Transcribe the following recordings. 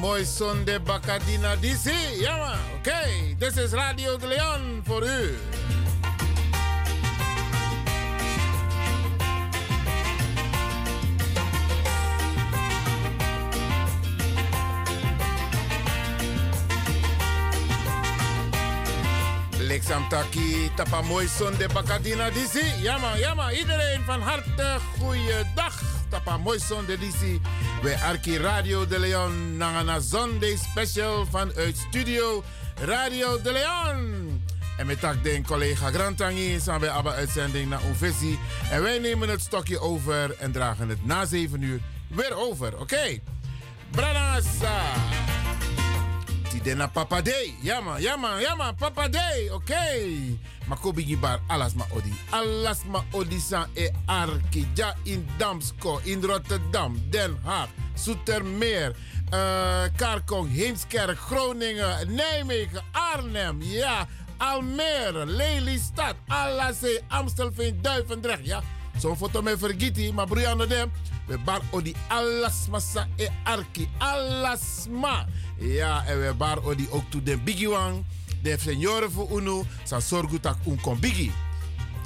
Mooi zonde bakadina DC. Ja man, oké. Okay. Dit is Radio de Leon voor u. Lexam Taki, tapa mooi zonde bakadina DC. Ja man, ja man. Iedereen van harte goeiedag. Tapa mooi zonde DC. We Arki Radio de Leon Nangana Sunday Special vanuit Studio Radio de Leon. En met tak den collega Grantangi zijn wij abba uitzending naar Uvesi. En wij nemen het stokje over en dragen het na 7 uur weer over. Oké. Okay. Branasa. Tidena Papa Day. Ja man, ja man, ja man. Papa Day. Oké. Makobi bar alas ma odi. Alas ma odi san e arki. Ja in Damsko, in Rotterdam, Den Haag, Soetermeer, uh, Karkong, Heemskerk, Groningen, Nijmegen, Arnhem. Ja, Almere, Lelystad, Alassee, Amstelveen, Duivendrecht. Ja, zo'n foto met vergiti, maar broer dem. We bar odi alasma e arki. Alasma. Ja, en we bar odi ook to den biggie wang de senioren voor UNO, zal zorgen dat un kombigi.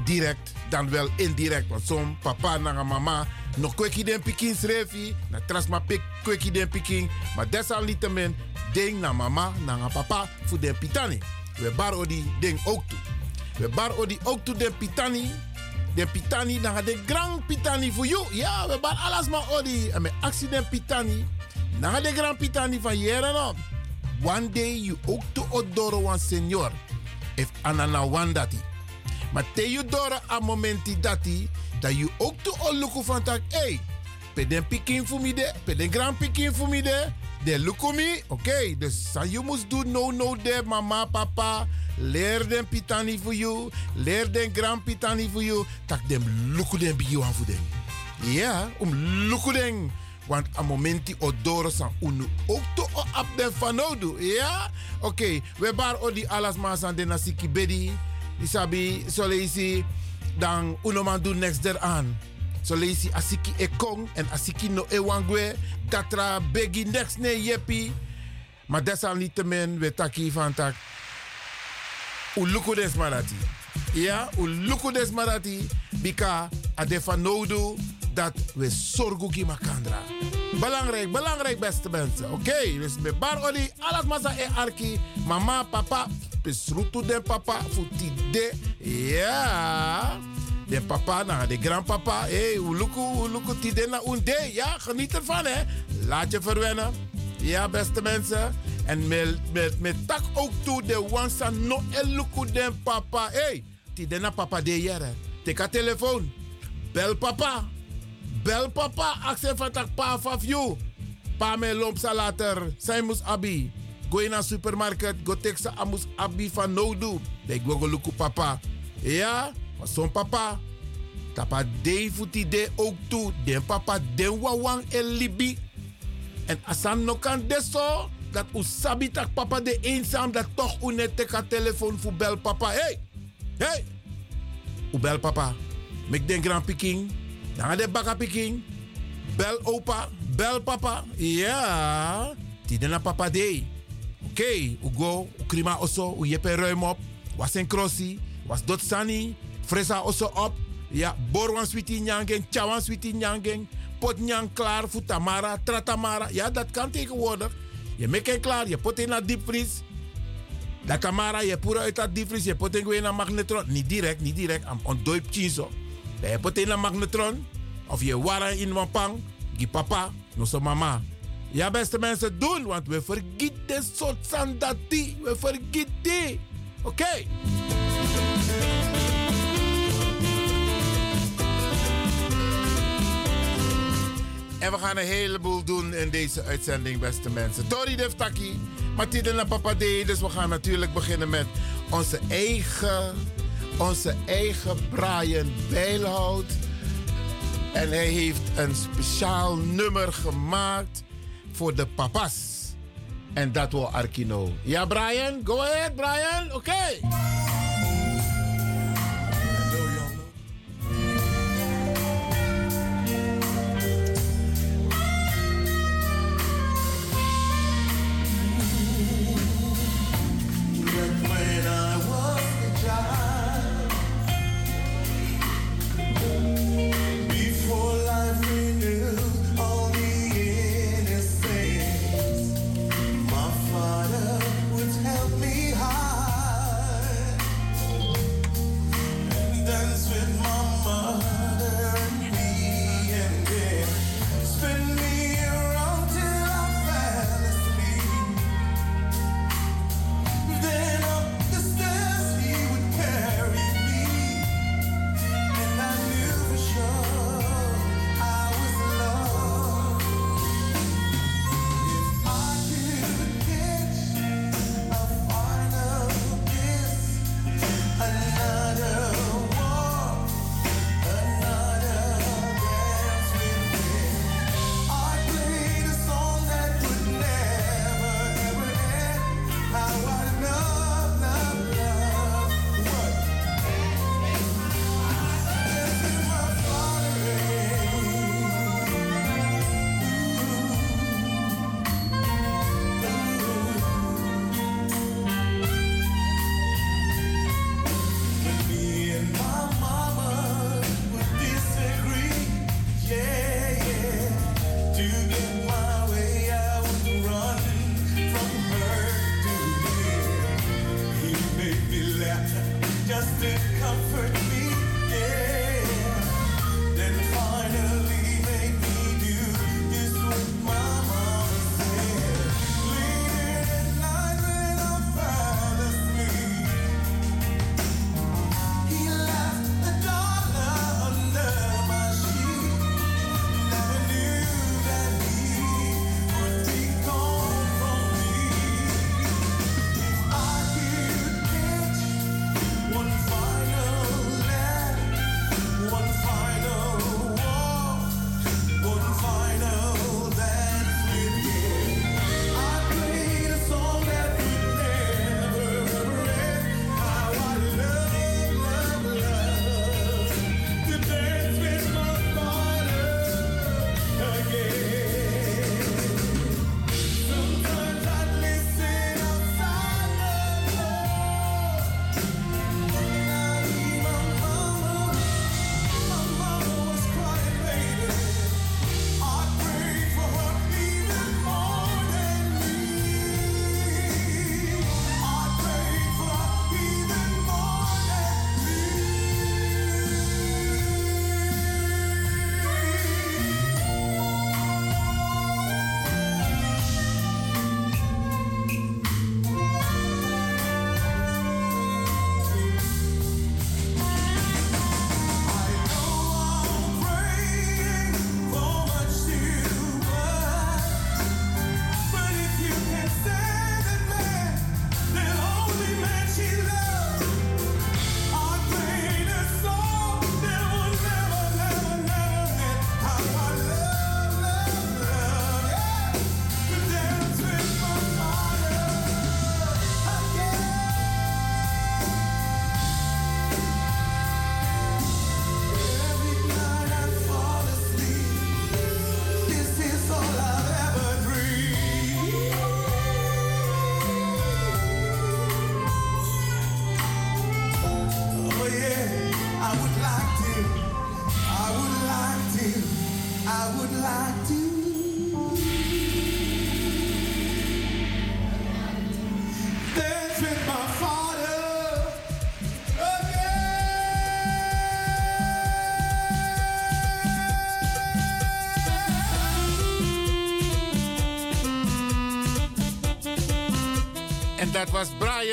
Direct, dan wel indirect. Want zo'n papa en mama nog kweki den pikin schreef na trasma pik kweki den pikin. Maar desalniettemin, ding na mama, na papa voor den pitani. We bar odi ding ook toe. We bar odi ook toe den pitani. De pitani, dan de grand pitani voor jou. Ja, we bar alles maar odi. En met accident pitani. Na de grand pitani van jaren op one day you ook to odoro wan senior. If anana wan dati. Te you dora a momenti dati, dat you ook to oluku van tak, hey, pe den pikin voor me de, pe den grand pikin voor me de, de luku mi, oké, okay, dus san you must do no no de, mama, papa, leer den pitani voor you, leer den grand pitani voor you, tak dem luku den bigi wan voor den. Ja, om luku den. Want a momenti odoro san unu ook to op den fanodu. Ja? Oké, okay. we bar odi alas masan de nasiki bedi. Isabi, so leisi, dan uno man do next aan. So leisi asiki e kong en asiki no e wangwe. Datra begi next ne yepi. Maar desalniettemin, we taki van tak. Uluku des marati. Ja, uluku des marati. Bika a de fanodu dat we zorgen makandra. Belangrijk, belangrijk beste mensen. Oké, okay, dus met bar oli, alles e arki. Mama, papa, besrutu de papa, futi de. Ja. De papa, na de grandpapa. Hé, hey, uluku, uluku tide na unde. Ja, geniet ervan hè. Laat je verwennen. Ja, beste mensen. En met, met, met tak ook toe de wansa no eluku den papa. Hé, hey, tide na papa de jere. Teka telefoon. Bel papa. Bel papa, akse van tak pa van you. Pa me lomp later, zij moest abi. go in een supermarket, go take sa amus abi van nodu. De go luku papa. Ja, maar zo'n papa. Tapa de futi de ook toe. Den papa den wawang el libi. En asan no kan deso. Dat u sabi tak papa de eenzaam. Dat toch u net teka telefoon voor bel papa. Hey, hey. U bel papa. Mek den grand piking. Dan de baka piking. Bel opa. Bel papa. Ja. Tiden na papa de. Oké, okay, u go. U krima oso. U jepe ruim op. Was een crossie. Was dot sani. Fresa oso op. Ja, borwan switi nyangeng, chawan switi nyangeng, pot nyang klaar voor tamara, tratamara. Ja, dat kan tegenwoordig. Je maakt klaar, je pot in naar diepvries. Dat tamara, je poer uit dat diepvries, je pot in naar magnetron. Niet direct, niet direct, am on doip chiso. Je pot in naar magnetron, of je wara in wapang, gi papa, no so mama. Ja, beste mensen, doen, want we vergeten soort sandati. We vergeten. Oké. En we gaan een heleboel doen in deze uitzending, beste mensen. Tori Deftaki, Mathilde en Papa D. Dus we gaan natuurlijk beginnen met onze eigen, onze eigen Brian Bijlhout. En hij heeft een speciaal nummer gemaakt voor de papas. En dat wil Arkino. Ja, Brian? Go ahead, Brian. Oké.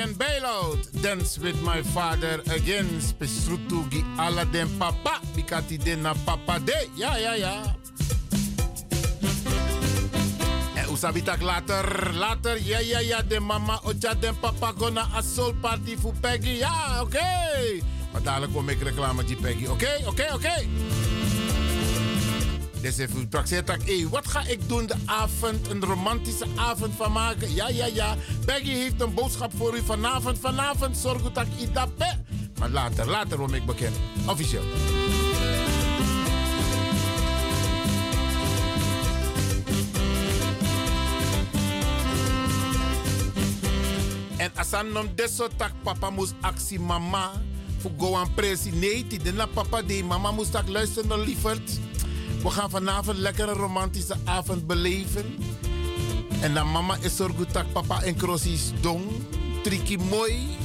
Brian Bailout. Dance with my father again. Spesrutugi ala den papa. Bikati den na papa de. Ja, ja, ja. En usabitak later, later. Ja, ja, ja. De mama, ocha, den papa. Gonna a soul party voor Peggy. Ja, oké. Okay. Maar dadelijk kom ik reclame die Peggy. Oké, okay, oké, okay, oké. Dus even praktiseert dat, hé, wat ga ik doen de avond, een romantische avond van maken? Ja, ja, ja. Peggy heeft een boodschap voor u vanavond. Vanavond zorg dat ik dat Maar later, later word ik bekend. Officieel. En als dan nom deso tak papa moest actie mama. Voor go aan presi. Nee, die papa die mama moest tak luisteren naar lieverd. We gaan vanavond een romantische avond beleven. En dan mama is zorg dat papa en crossies dong. Triki mooi.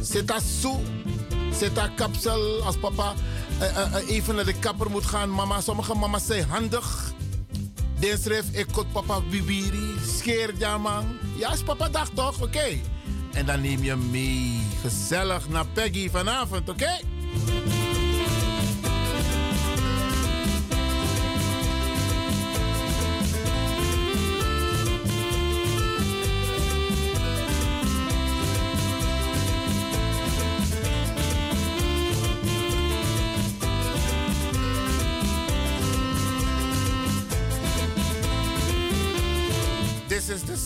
Zet zo. Zet dat kapsel als papa uh, uh, even naar de kapper moet gaan. Mama, sommige mama's zijn handig. Den ik kot papa bibiri. Scheer man. Ja, is papa dag toch? Oké. En dan neem je mee. Gezellig naar Peggy vanavond, oké?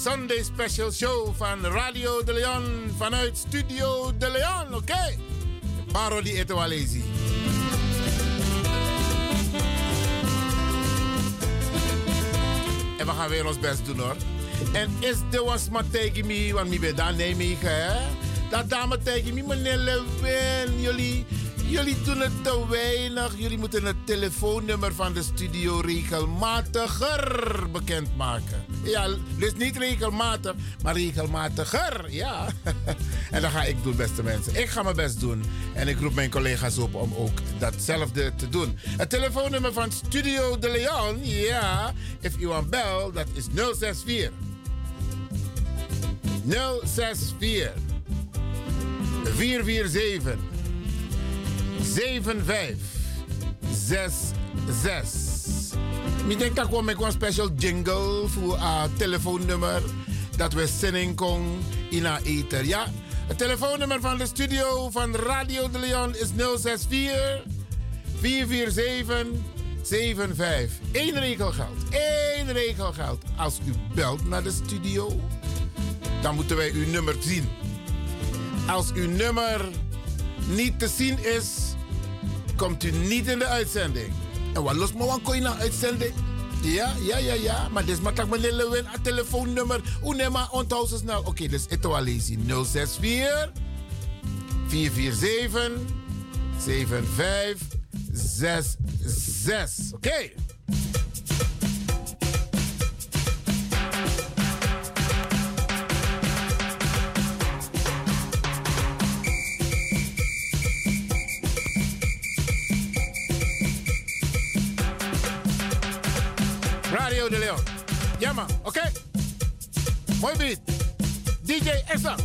Sunday Special Show van Radio de Leon vanuit Studio de Leon, oké? Okay? Etowalezi. En we gaan weer ons best doen hoor. En is de was maar tegen me, want mi ben daar Nijmegen hè? Dat dame tegen me, meneer Lewin, jullie Jullie doen het te weinig. Jullie moeten het telefoonnummer van de studio regelmatiger bekendmaken. Ja, dus niet regelmatig, maar regelmatiger. Ja. en dat ga ik doen, beste mensen. Ik ga mijn best doen. En ik roep mijn collega's op om ook datzelfde te doen. Het telefoonnummer van Studio de Leon, ja. If you want bel, dat is 064 064 447 7566. Ik denk dat ik een special jingle voor het telefoonnummer dat we zending kon in haar ether. Ja, het telefoonnummer van de studio van Radio de Leon is 064 447 75. Eén regel geldt. Eén regel geldt. Als u belt naar de studio, dan moeten wij uw nummer zien. Als uw nummer niet te zien is, komt u niet in de uitzending. En wat los me wan naar uitzending? Ja, ja, ja, ja. Maar dit is maar meneer Lewin, telefoonnummer. Hoe neem maar onthoud zo snel. Oké, okay, dus het al 064 447 7566. Oké. De Leon. Ja man, oké. Okay. Mooi beat. DJ Essa.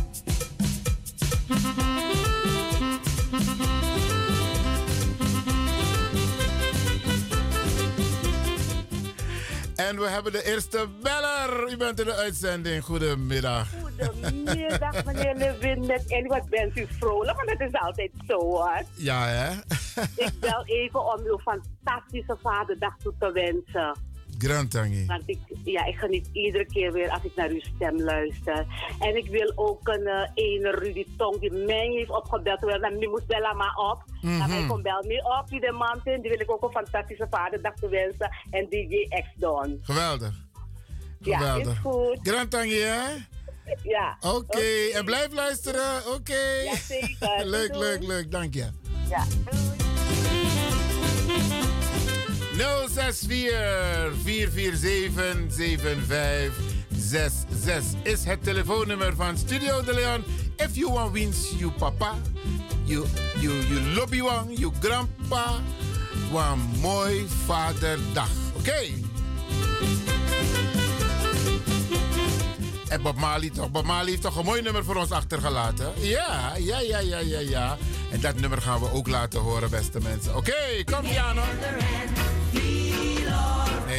En we hebben de eerste beller. U bent in de uitzending. Goedemiddag. Goedemiddag, meneer Lewin. En wat bent u vrolijk, want dat is altijd zo hoor. Ja, hè? Ik bel even om uw fantastische vaderdag toe te wensen. Grand Want ik, ja, ik geniet iedere keer weer als ik naar uw stem luister. En ik wil ook een uh, ene Rudy Tong die mij heeft opgebeld. Terwijl dan moest bellen maar op. Mm -hmm. Dan kom bel me op, die de man Die wil ik ook een fantastische vaderdag te wensen. En DJ X Don. Geweldig. Geweldig. Ja, is goed. Grand hè? Ja. Oké, okay. en blijf luisteren. Oké. Okay. Ja, zeker. leuk, leuk, leuk. Dank je. Ja, 064 447 7566 is het telefoonnummer van Studio De Leon. If you want wins, you papa, you, you, you lobby one, you grandpa, een mooi vaderdag. Oké? En Bob Marley toch? Bob Marley heeft toch een mooi nummer voor ons achtergelaten? Ja, ja, ja, ja, ja, ja. En dat nummer gaan we ook laten horen, beste mensen. Oké, kom Piano.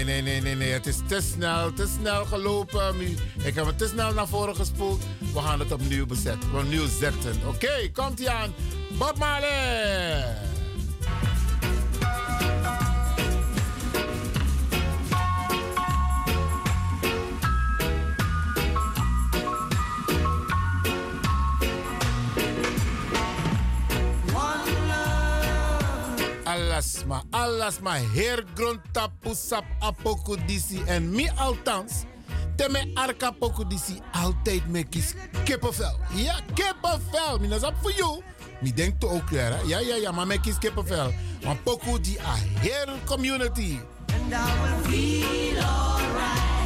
Nee, nee, nee, nee, nee. Het is te snel, te snel gelopen. Ik heb het te snel naar voren gespoeld. We gaan het opnieuw bezetten. Opnieuw zetten. Oké, komt ie aan. Bob Marley. Alasma, alasma, heer grondtapusap apokudisi en mi althans. Teme arka pokudisi altijd me kies kippenvel. Ja, kippenvel. Mina zap voor jou. Mi denk to ook ja, ja, ja, ja, maar me kies kippenvel. Want poku a heel community. And I will feel alright.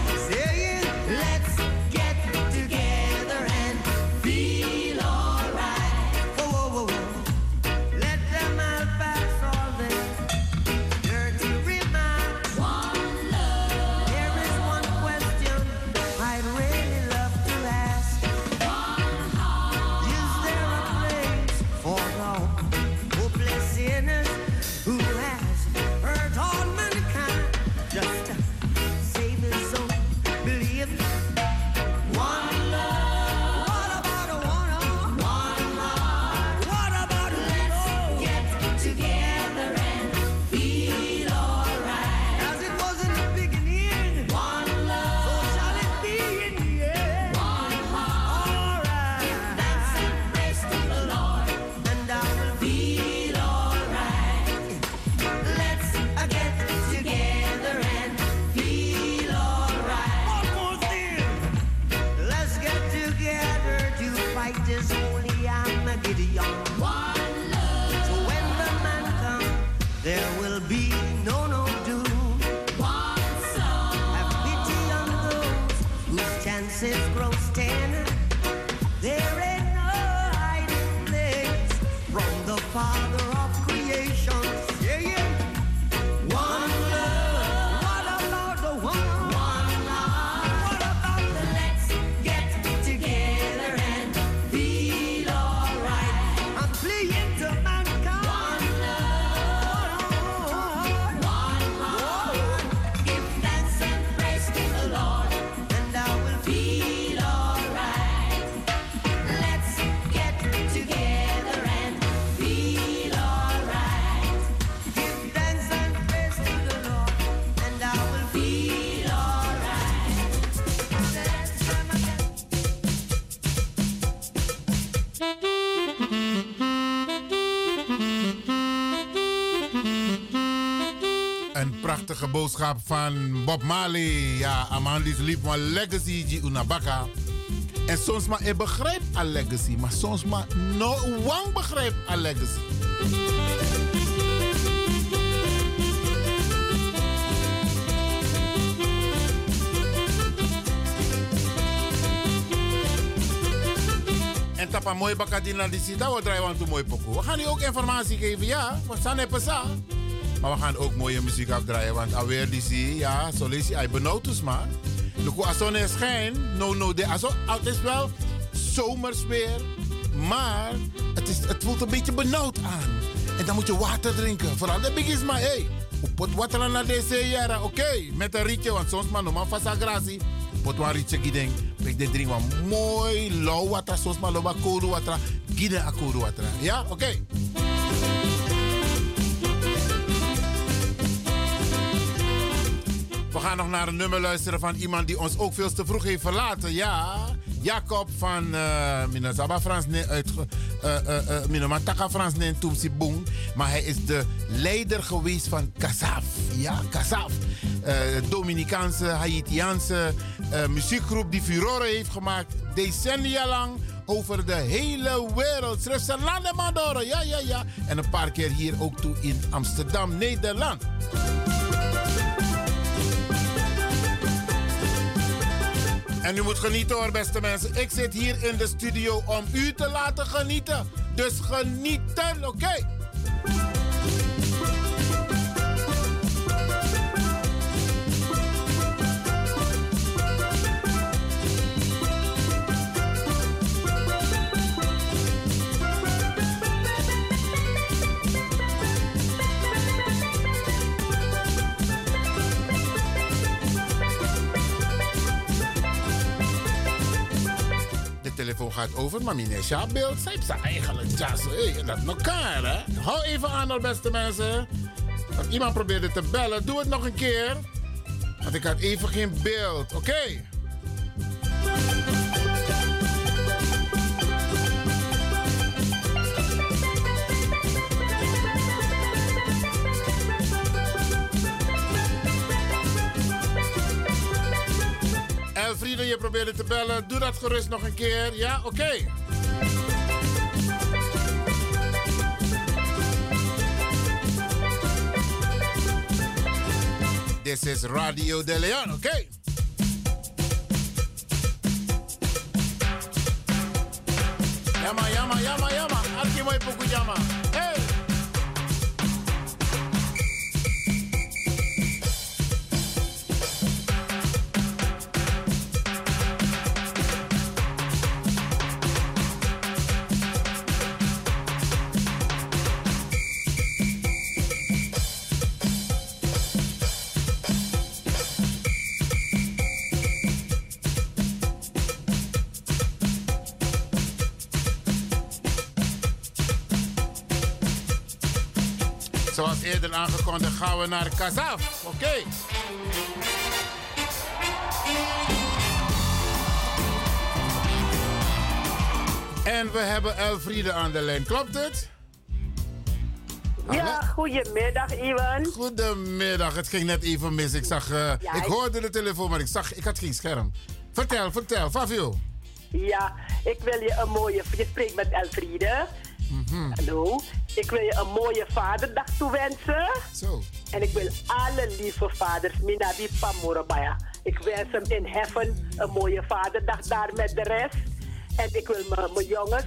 Prachtige boodschap van Bob Marley. Ja, Amandis liep van legacy die unabaka. En soms maar ik begrijp a legacy, maar soms maar no one begrijpt a legacy. En tapa mooi bakadina die zit, draaien want mooi pokoe. We gaan u ook informatie geven, ja. We staan even samen. Maar we gaan ook mooie muziek afdraaien. Want alweer die zie, ja, zo lees je, hij benauwd dus maar. De azon is geen, no, no, de azon, het is wel zomers weer. Maar het, is, het voelt een beetje benauwd aan. En dan moet je water drinken. Vooral de big is maar, hé. Hey, pot water naar deze jaren, oké. met een rietje, want soms maar normaal vast agrassie. Pot een rietje. Ik de drink wat mooi lauw water, soms maar koud water. Gide a koud water. Ja, oké. We gaan nog naar een nummer luisteren van iemand die ons ook veel te vroeg heeft verlaten. Ja, Jacob van uh, Minazaba Frans uit uh, uh, Frans in Tumsi Boom. Maar hij is de leider geweest van Kasaf. Ja, Kasaf. Dominicaanse, Haitiaanse muziekgroep die furore heeft gemaakt decennia lang over de hele wereld. Ze landen Ja, ja, ja. En een paar keer hier ook toe in Amsterdam, Nederland. En u moet genieten hoor, beste mensen. Ik zit hier in de studio om u te laten genieten. Dus genieten, oké? Gaat over, maar meneer Sjaap beeld, zij heeft eigenlijk jas. Hey, dat elkaar, hè? Hou even aan, beste mensen. Als iemand probeerde te bellen, doe het nog een keer. Want ik had even geen beeld, oké? Elfriede, je probeerde te bellen. Doe dat gerust nog een keer. Ja, oké. This is Radio de Leon, oké? Eerder aangekondigd gaan we naar Kazaf. Oké. En we hebben Elfriede aan de lijn. Klopt het? Ja, goedemiddag Iwan. Goedemiddag. Het ging net even mis. Ik zag, uh, ik hoorde de telefoon, maar ik zag, ik had geen scherm. Vertel, vertel, Fabio. Ja, ik wil je een mooie. Je spreekt met Elfriede. Mm Hallo. Ik wil je een mooie vaderdag toewensen. Zo. En ik wil alle lieve vaders, Minabi Pamorabaya. Ik wens hem in heaven een mooie vaderdag daar met de rest. En ik wil mijn jongens,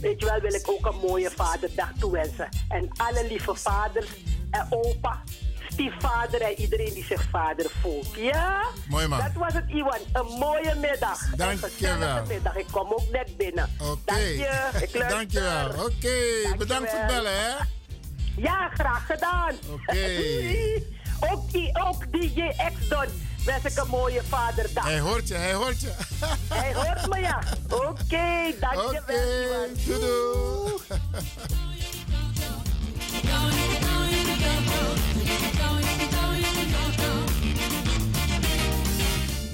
weet je wel, wil ik ook een mooie vaderdag toewensen. En alle lieve vaders en opa stiefvader en iedereen die zich vader voelt. Ja? Mooi man. Dat was het, Iwan. Een mooie middag. Dank je wel. middag. Ik kom ook net binnen. Oké. Dank je. Ik Dank je wel. Oké. Bedankt voor het bellen, hè? Ja, graag gedaan. Oké. ook, die, ook DJ X-Don wens ik een mooie vaderdag. Hij hoort je, hij hoort je. hij hoort me, ja. Oké, okay, dankjewel. Oké, okay, doei.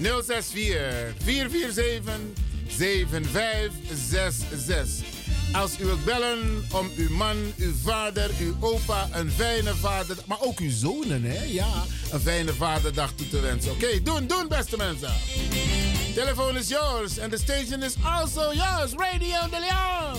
064 447 7566. Als u wilt bellen om uw man, uw vader, uw opa een fijne vader, maar ook uw zonen, hè? Ja, een fijne vaderdag toe te wensen. Oké, doen, doen, beste mensen. Telefoon is yours en de station is also yours. Radio de Leon.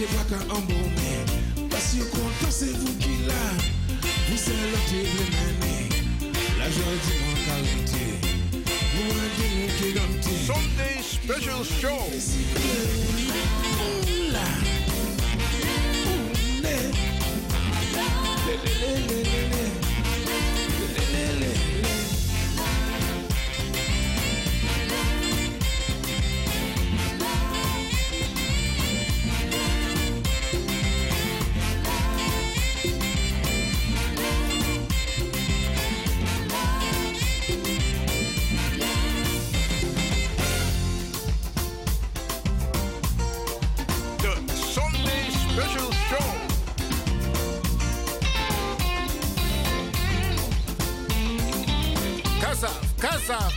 n'oubliez pas qu'un bon parce que content c'est vous qui l'a, vous c'est l'autre la joie du monde vous qui. Sunday Special Show.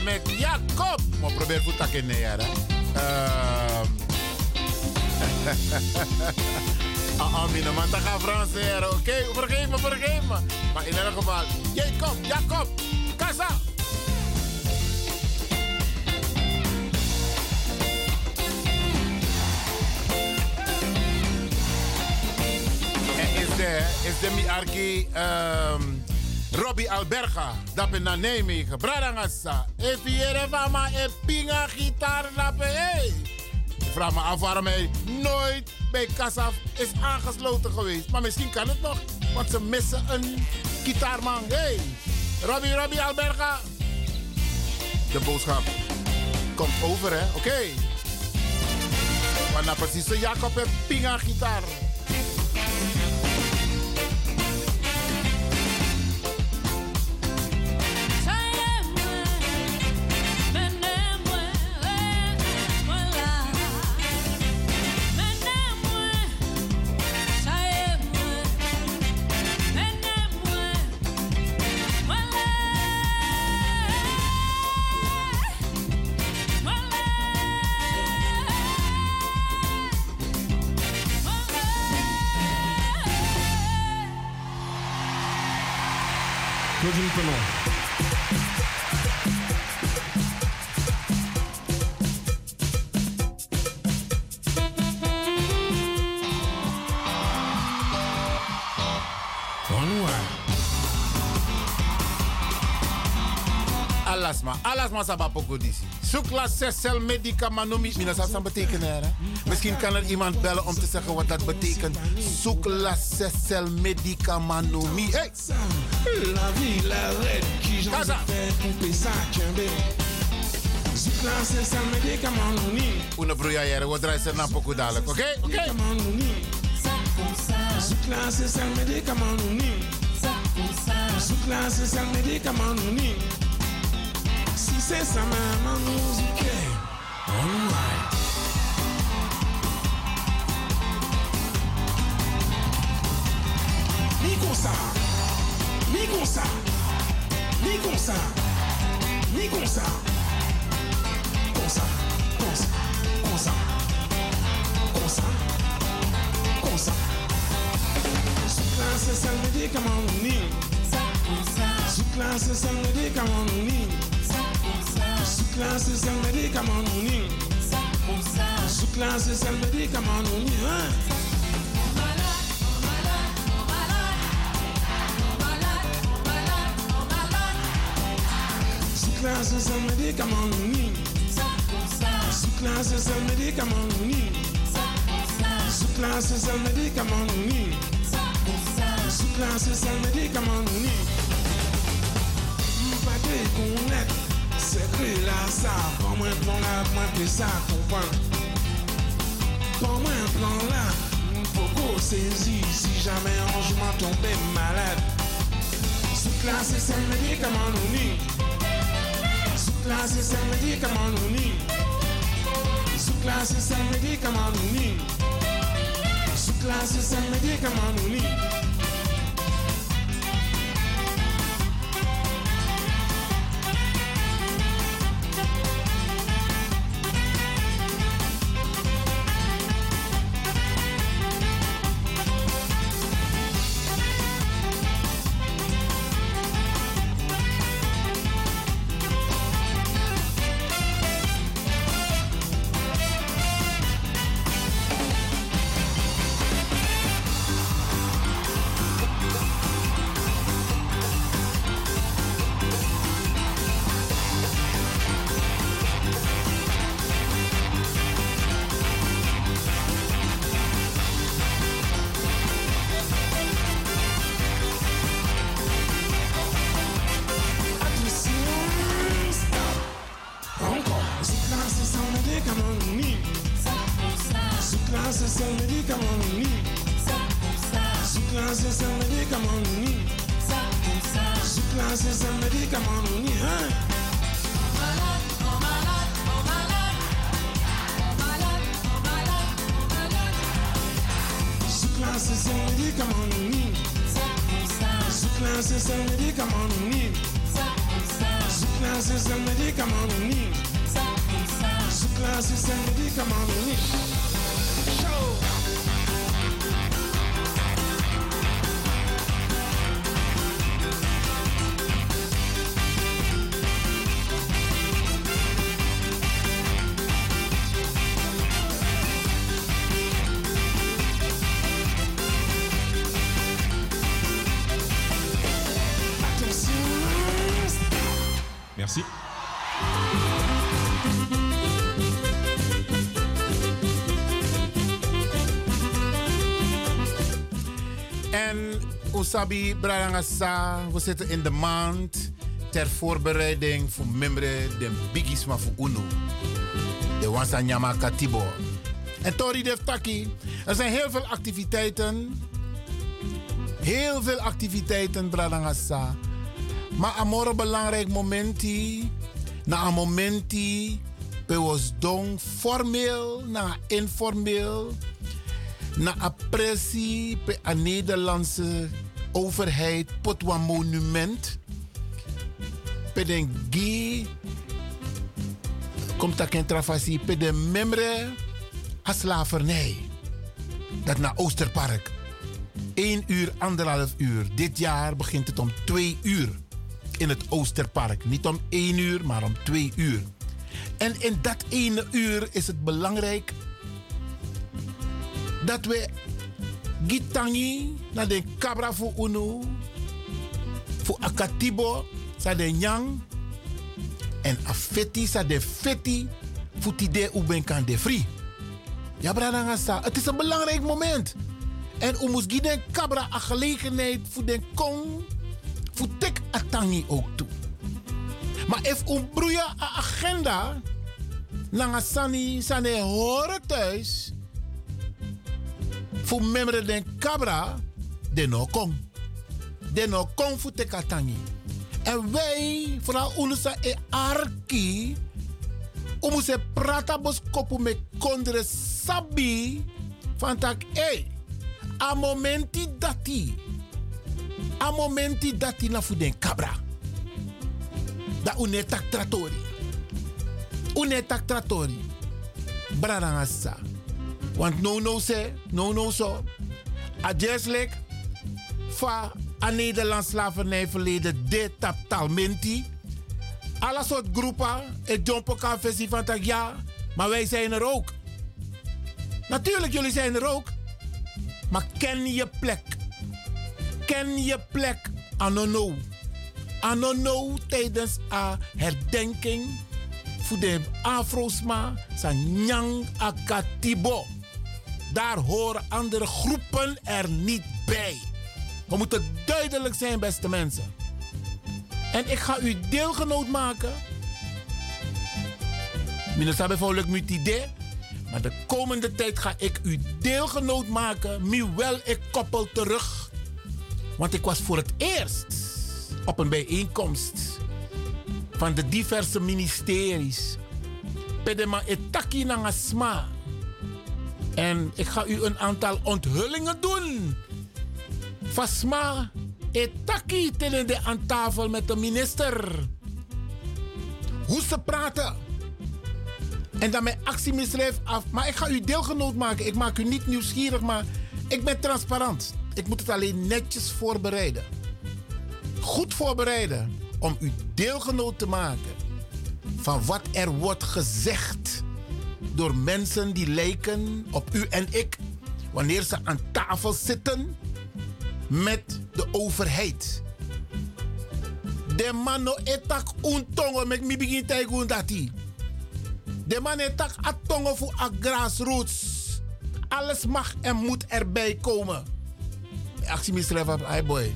Met Jacob. Maar probeer goed te kennen. Ehm. Ah, ah, mijn man, dat gaat Frans leren, oké? Vergeef me, vergeef me. Maar in ieder geval, Jacob, Jacob. En is de, is de mi arki, um, Robbie Alberga, dat naar Nijmegen. Bradangassa, efiere vama e pinga gitaar hey. Ik vraag me af waarom hij nooit bij Kasaf is aangesloten geweest. Maar misschien kan het nog, want ze missen een gitaarman. Hey, Robbie, Robbie Alberga. De boodschap komt over, hè? Oké. Okay. Maar nou precies, Jacob heeft pinga gitaar. Alasma. Alasma saba poko disi. Zoek la sessel medica manumi. Mina sa betekenen hè? Misschien kan er iemand bellen om te zeggen wat dat betekent. Zoek la sessel medica manumi. Hey! La vie, la red, qui. Una bruya jere, we draaien ze naar poko dadelijk, oké? Oké? Sessel medica manumi. Zoek la sessel medica C'est senza mamma musiche online Ni comme ça, ni comme ça, ni comme ça, ni comme ça, comme ça, comme ça, comme ça, comme ça, comme ça. Classe, ça me dit comment on est. Sous classe, ça me dit comment on est. Su clase es el medicamento unido. Su clase es el medicamento unido. Su clase es el medicamento unido. Su clase es el medicamento unido. Su clase es el medicamento unido. Su clase es el medicamento unido. Mpate con net. Prends-moi un plan là, prends-moi un plan là, prends-moi un plan là. Il faut que je si jamais on joue ma tombe malade. Sous classe c'est samedi, comment nous unis. Sous classe c'est samedi, comment nous unis. Sous classe c'est samedi, comment nous unis. Sous classe c'est samedi, comment nous unis. Usabi Brarangasa, we zitten in de maand ter voorbereiding voor membre de bigisma voor UNO. De Wansanyama Katibo. En Tori Deftaki, er zijn heel veel activiteiten. Heel veel activiteiten, Brarangasa. Maar een belangrijk momenti, na een momenti, we was don formeel, na informeel, na appressie bij de Nederlandse overheid, pot een monument, bij de gi, komt dat in travasie, bij de membre, als slavernij. Dat naar Oosterpark. 1 uur, anderhalf uur. Dit jaar begint het om 2 uur in het Oosterpark. Niet om één uur, maar om twee uur. En in dat ene uur is het belangrijk dat we gitangi naar de cabra voor uno, voor akatibo, sa de nyang, en afeti sa de feti, voor tide uben kan de free. Ja, bradangasa, het is een belangrijk moment. En u moet de cabra een gelegenheid voor de kong futek atangi ook toe. Maar if un broeia a agenda, langa sani sane horen thuis, voor membre den cabra, de no kom. De no kom futek atangi. En wij, vooral unusa e arki, om se prata bos kopu me kondre sabi, van tak, hey, a momenti dati, a momenti dati na fu den cabra. Da une tak tratori. Une tak tratori. Brarangasa. Want no no se, no no so. A jeslik fa a Nederlands slavernijverleden de tap talmenti. Alle soort groepen, jump kan versie van tak ja, maar wij zijn er ook. Natuurlijk, jullie zijn er ook. Maar ken je plek ken je plek. Anono. Anono tijdens a herdenking voor de Afrosma Sanyang Akatibo. Daar horen andere groepen er niet bij. We moeten duidelijk zijn, beste mensen. En ik ga u deelgenoot maken. Minister bijvoorbeeld idee. Maar de komende tijd ga ik u deelgenoot maken. Miewel ik koppel terug want ik was voor het eerst op een bijeenkomst van de diverse ministeries. Pedema etaki nangasma. En ik ga u een aantal onthullingen doen. Fasma etaki telende aan tafel met de minister. Hoe ze praten. En dan mijn actiemisdrijf af. Maar ik ga u deelgenoot maken. Ik maak u niet nieuwsgierig, maar ik ben transparant. Ik moet het alleen netjes voorbereiden. Goed voorbereiden om u deelgenoot te maken van wat er wordt gezegd door mensen die lijken op u en ik wanneer ze aan tafel zitten met de overheid. De man no etak untongo mek mi begin taigun dati. De man etak atongo voor a grassroots. Alles mag en moet erbij komen actie ai boy.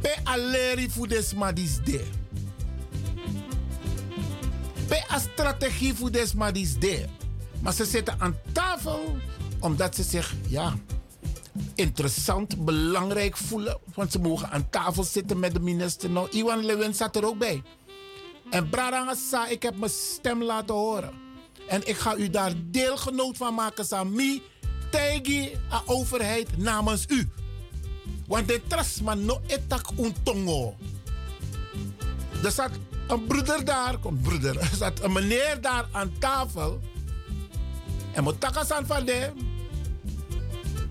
Pe aleri fu des madis de. Pe a strategie fu des madis de. Maar ze zitten aan tafel omdat ze zich, ja, interessant, belangrijk voelen. Want ze mogen aan tafel zitten met de minister. Nou, Iwan Lewin zat er ook bij. En Braranga ik heb mijn stem laten horen. En ik ga u daar deelgenoot van maken, Sami tegi a overheid namens u. Want de trasman no etak un tongo. Er staat een broeder daar, komt broeder, er zat een meneer daar aan tafel. En moet takasan van de.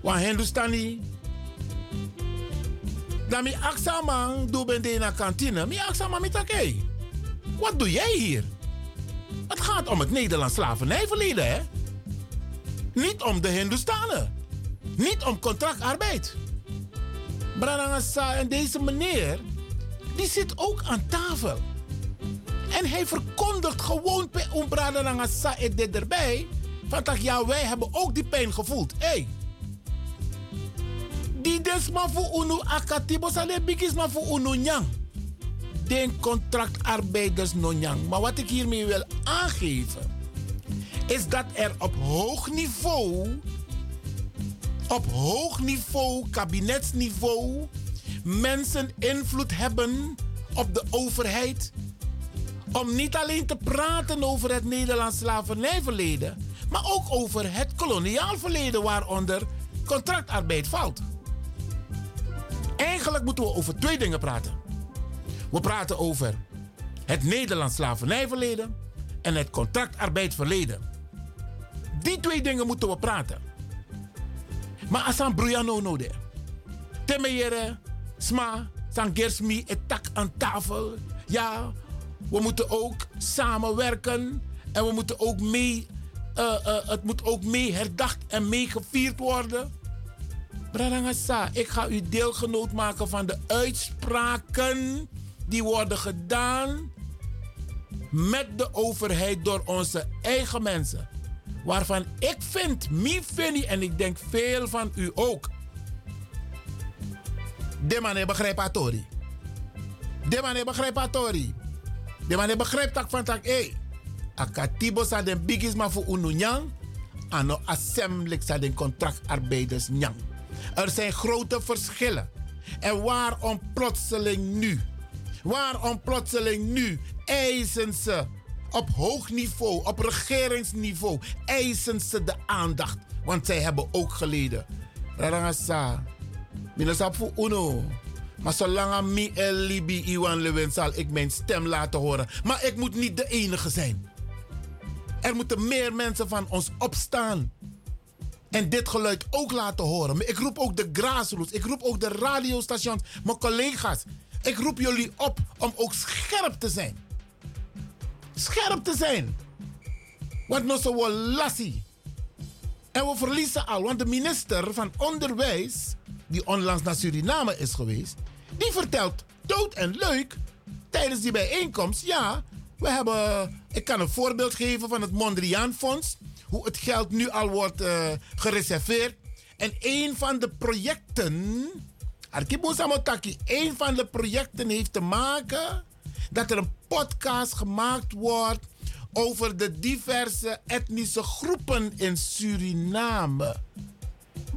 Wan Hindustani. Dan mi aksa man doe ben de na kantine. Mi aksa man met oké. Wat doe jij hier? Het gaat om het Nederlands slavernijverleden, hè? Niet om de Hindustanen. Niet om contractarbeid. Branagasa en deze meneer, die zit ook aan tafel. En hij verkondigt gewoon bij Umbranagasa en dit erbij. Van dat ja, wij hebben ook die pijn gevoeld. Hé. Hey. Die desma voor unu akatibo sale bigis maar voor unu nyang. Den contractarbeiders no nyang. Maar wat ik hiermee wil aangeven is dat er op hoog niveau, op hoog niveau, kabinetsniveau, mensen invloed hebben op de overheid. Om niet alleen te praten over het Nederlands slavernijverleden, maar ook over het koloniaal verleden waaronder contractarbeid valt. Eigenlijk moeten we over twee dingen praten. We praten over het Nederlands slavernijverleden en het contractarbeidverleden. Die twee dingen moeten we praten. Maar als broeiano no de. Temeyere, sma, sangersmi, etak aan tafel. Ja, we moeten ook samenwerken. En we moeten ook mee, uh, uh, het moet ook mee herdacht en mee gevierd worden. Bradangasa, ik ga u deelgenoot maken van de uitspraken die worden gedaan met de overheid door onze eigen mensen waarvan ik vind, mi vind en ik denk veel van u ook. De man begrijpt atori. De man begrijpt atori. De man begrijpt dat van tak, hey, akatibo sa den bigis ma voor ununyang, ano assembly sa den contractarbeiders nyang. Er zijn grote verschillen. En waarom plotseling nu? Waarom plotseling nu eisen ze op hoog niveau, op regeringsniveau, eisen ze de aandacht. Want zij hebben ook geleden. Rarangasa. Minasap voor uno. Maar zolang mi el libi Lewin zal ik mijn stem laten horen. Maar ik moet niet de enige zijn. Er moeten meer mensen van ons opstaan. En dit geluid ook laten horen. Ik roep ook de grassroots. Ik roep ook de radiostations. Mijn collega's. Ik roep jullie op om ook scherp te zijn scherp te zijn. Want nog zo wel lassie. En we verliezen al, want de minister van Onderwijs, die onlangs naar Suriname is geweest, die vertelt dood en leuk tijdens die bijeenkomst. Ja, we hebben, ik kan een voorbeeld geven van het Mondriaan Fonds, hoe het geld nu al wordt uh, gereserveerd. En een van de projecten, Arkibo Samotaki, een van de projecten heeft te maken dat er een podcast gemaakt wordt over de diverse etnische groepen in Suriname.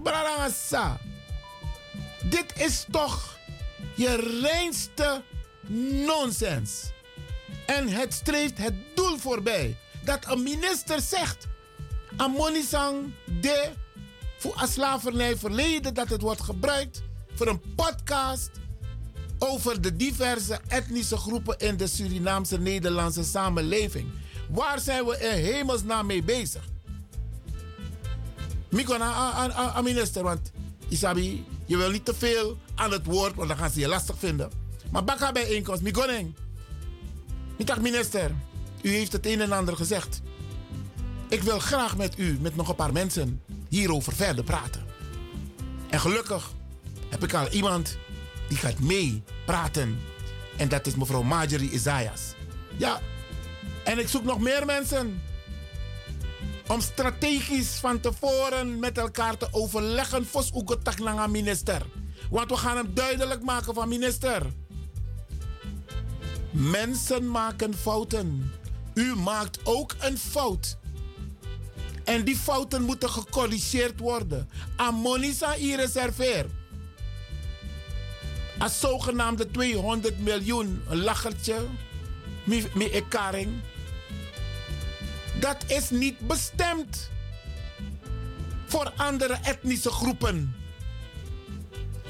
Brarangasa, dit is toch je reinste nonsens. En het streeft het doel voorbij dat een minister zegt: Amonisang de voor slavernij verleden dat het wordt gebruikt voor een podcast over de diverse etnische groepen in de Surinaamse Nederlandse samenleving. Waar zijn we in hemelsnaam mee bezig? Mikona aan minister, want Isabi, je wil niet te veel aan het woord, want dan gaan ze je lastig vinden. Maar baka bijeenkomst, Mikoning. Mitak minister, u heeft het een en ander gezegd. Ik wil graag met u, met nog een paar mensen, hierover verder praten. En gelukkig heb ik al iemand die gaat mee praten. En dat is mevrouw Marjorie Isaias. Ja, en ik zoek nog meer mensen. Om strategisch van tevoren met elkaar te overleggen. Ugotak naar minister. Want we gaan hem duidelijk maken van minister. Mensen maken fouten. U maakt ook een fout. En die fouten moeten gecorrigeerd worden. Amonisa i reserveer als zogenaamde 200 miljoen, lachertje, met ekaring. Dat is niet bestemd voor andere etnische groepen.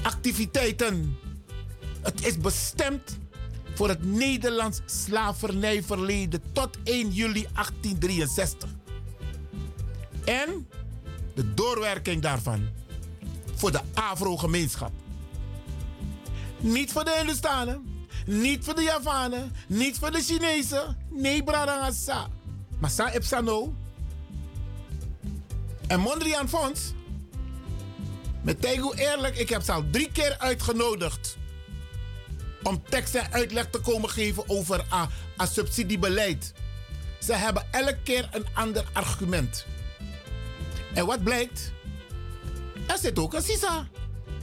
Activiteiten. Het is bestemd voor het Nederlands slavernijverleden tot 1 juli 1863. En de doorwerking daarvan voor de Afro-gemeenschap. Niet voor de Hindustanen, niet voor de Javanen, niet voor de Chinezen. Nee, Bradangasa. Maar sa Epsano. En Mondriaan Fonds. Met Tegu eerlijk, ik heb ze al drie keer uitgenodigd. Om tekst en uitleg te komen geven over een subsidiebeleid. Ze hebben elke keer een ander argument. En wat blijkt? Er zit ook een Sisa.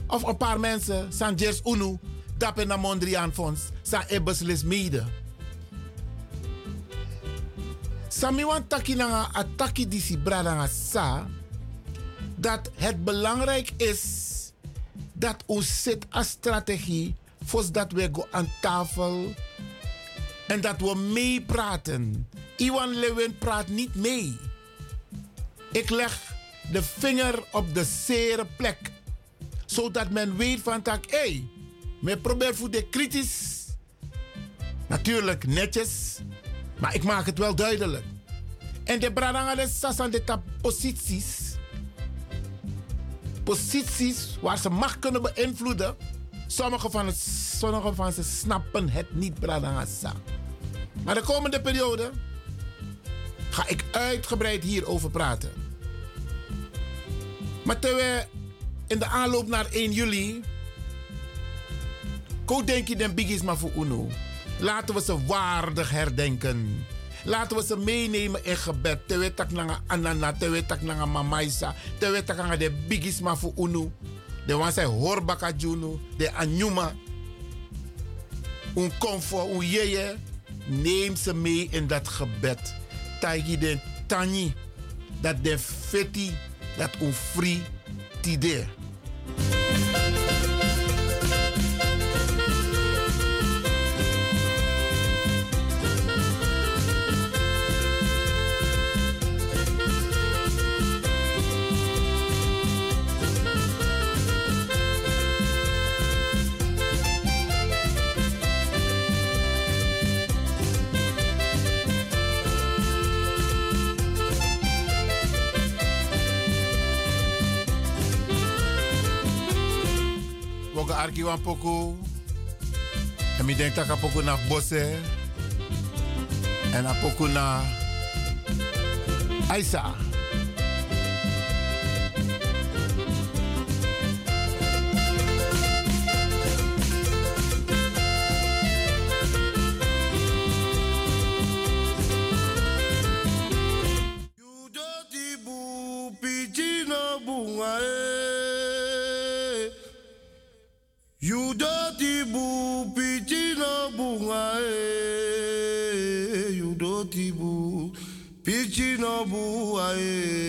Of een paar mensen, Sanjers Unu, Dapen na Mondriaan Fonds, Sa Ebeslis Mede. Sami wan taki na ataki disi brada sa dat het belangrijk is dat ons zit als strategie voor dat we go aan tafel en dat we meepraten. Iwan Lewin praat niet mee. Ik leg de vinger op de zere plek. Zodat men weet van tak, hé, hey, men probeert voor de kritisch. Natuurlijk netjes, maar ik maak het wel duidelijk. En de bradanga de sasan de posities. Posities waar ze macht kunnen beïnvloeden. Sommige van, het, sommige van ze snappen het niet, bradanga sa. Maar de komende periode ga ik uitgebreid hierover praten. Maar terwijl in de aanloop naar 1 juli. Ko denk je den biggies maar voor UNO. Laten we ze waardig herdenken. Laten we ze meenemen in gebed. Terwijl tak nanga anana, terwijl tak nanga mamaisa, terwijl tak nanga de biggies maar voor UNO. De wan zij horbaka junu, de anyuma. Un comfort, un yeye. Neem ze mee in dat gebed. Taigi de tani. Dat de feti dat un free tide. Arki wan poku. En mi denk taka poku na bosse. En a poku na Aisa. Aê.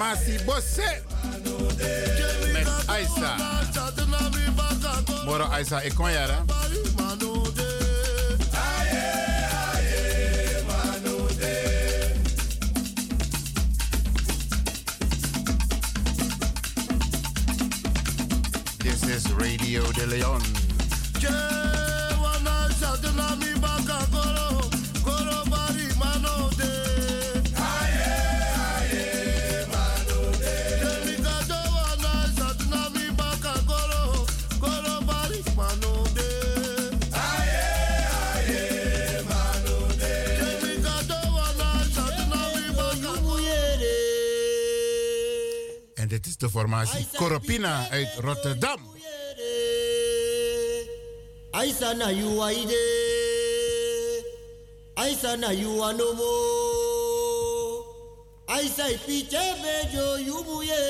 Formatie Bosse. Met Aisa. Moro Aisa, ik kon jaren. Masi Coropina uit Rotterdam. Aisa na yuwaide, aisa na yuwanomo, aisa Piche bejo yumuye.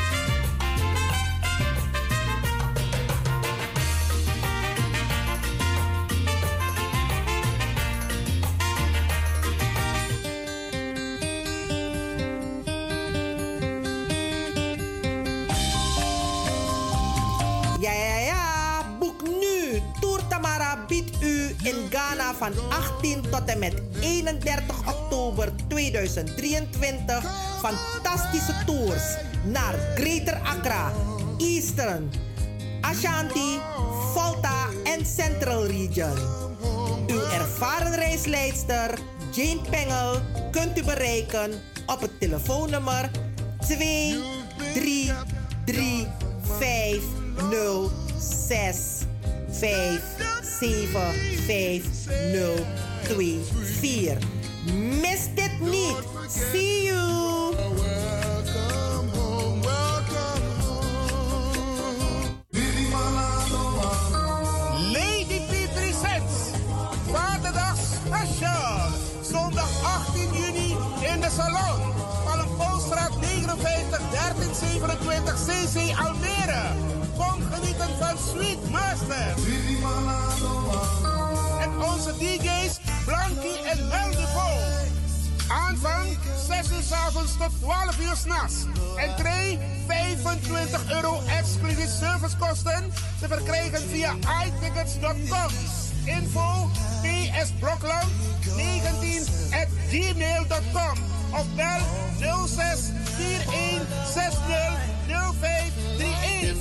2023 fantastische tours naar Greater Accra, Eastern, Ashanti, Volta en Central Region. Uw ervaren reisleidster Jane Pengel kunt u bereiken op het telefoonnummer 2 3 3 5 0 6 5 7 5 0 2 4. Salon. Palmpoolstraat 59 1327 CC Almere. Kom genieten van Sweet Master. En onze DJ's Blanky en Meldivo. Aanvang 6 uur tot 12 uur s'nachts. Entree 25 euro exclusief servicekosten te verkrijgen via iTickets.com. Info PS Blokland 19 at gmail.com of bel 06 41 60 0531.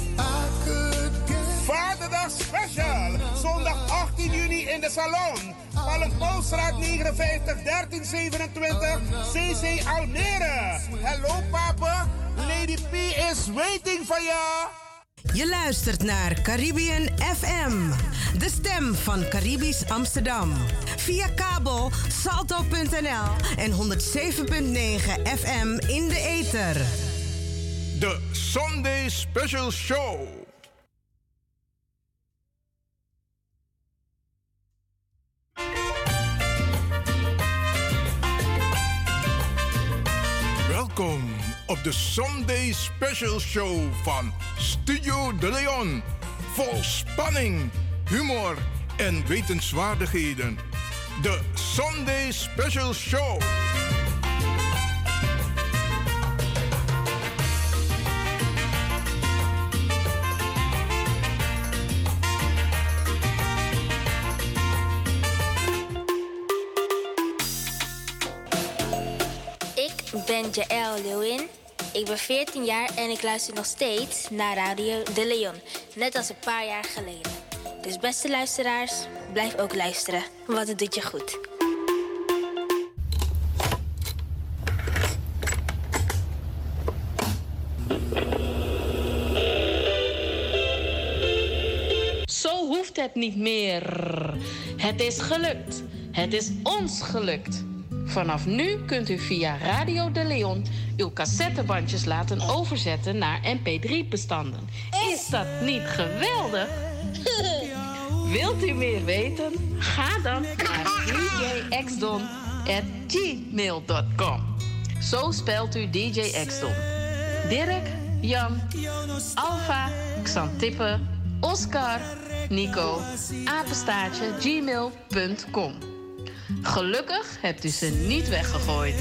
Vaderdag Special. Zondag 18 juni in de Salon. Palmpoolstraat 59 1327 CC Almere. Hallo papa. Lady P is waiting for you. Je luistert naar Caribbean FM, de stem van Caribisch Amsterdam. Via kabel salto.nl en 107.9 FM in de ether. De Sunday Special Show. Welkom op de Sunday Special Show van Studio De Leon. Vol spanning, humor en wetenswaardigheden. De Sunday Special Show. Ik ben Jaël Leeuwin. Ik ben 14 jaar en ik luister nog steeds naar Radio De Leon. Net als een paar jaar geleden. Dus beste luisteraars, blijf ook luisteren, want het doet je goed. Zo hoeft het niet meer. Het is gelukt. Het is ons gelukt. Vanaf nu kunt u via Radio de Leon uw cassettebandjes laten overzetten naar mp3-bestanden. Is dat niet geweldig? Wilt u meer weten? Ga dan naar djxdon.gmail.com. Zo spelt u DJ Xdon. Dirk, Jan, Alfa, Xantippe, Oscar, Nico, apenstaartje, gmail.com. Gelukkig hebt u ze niet weggegooid.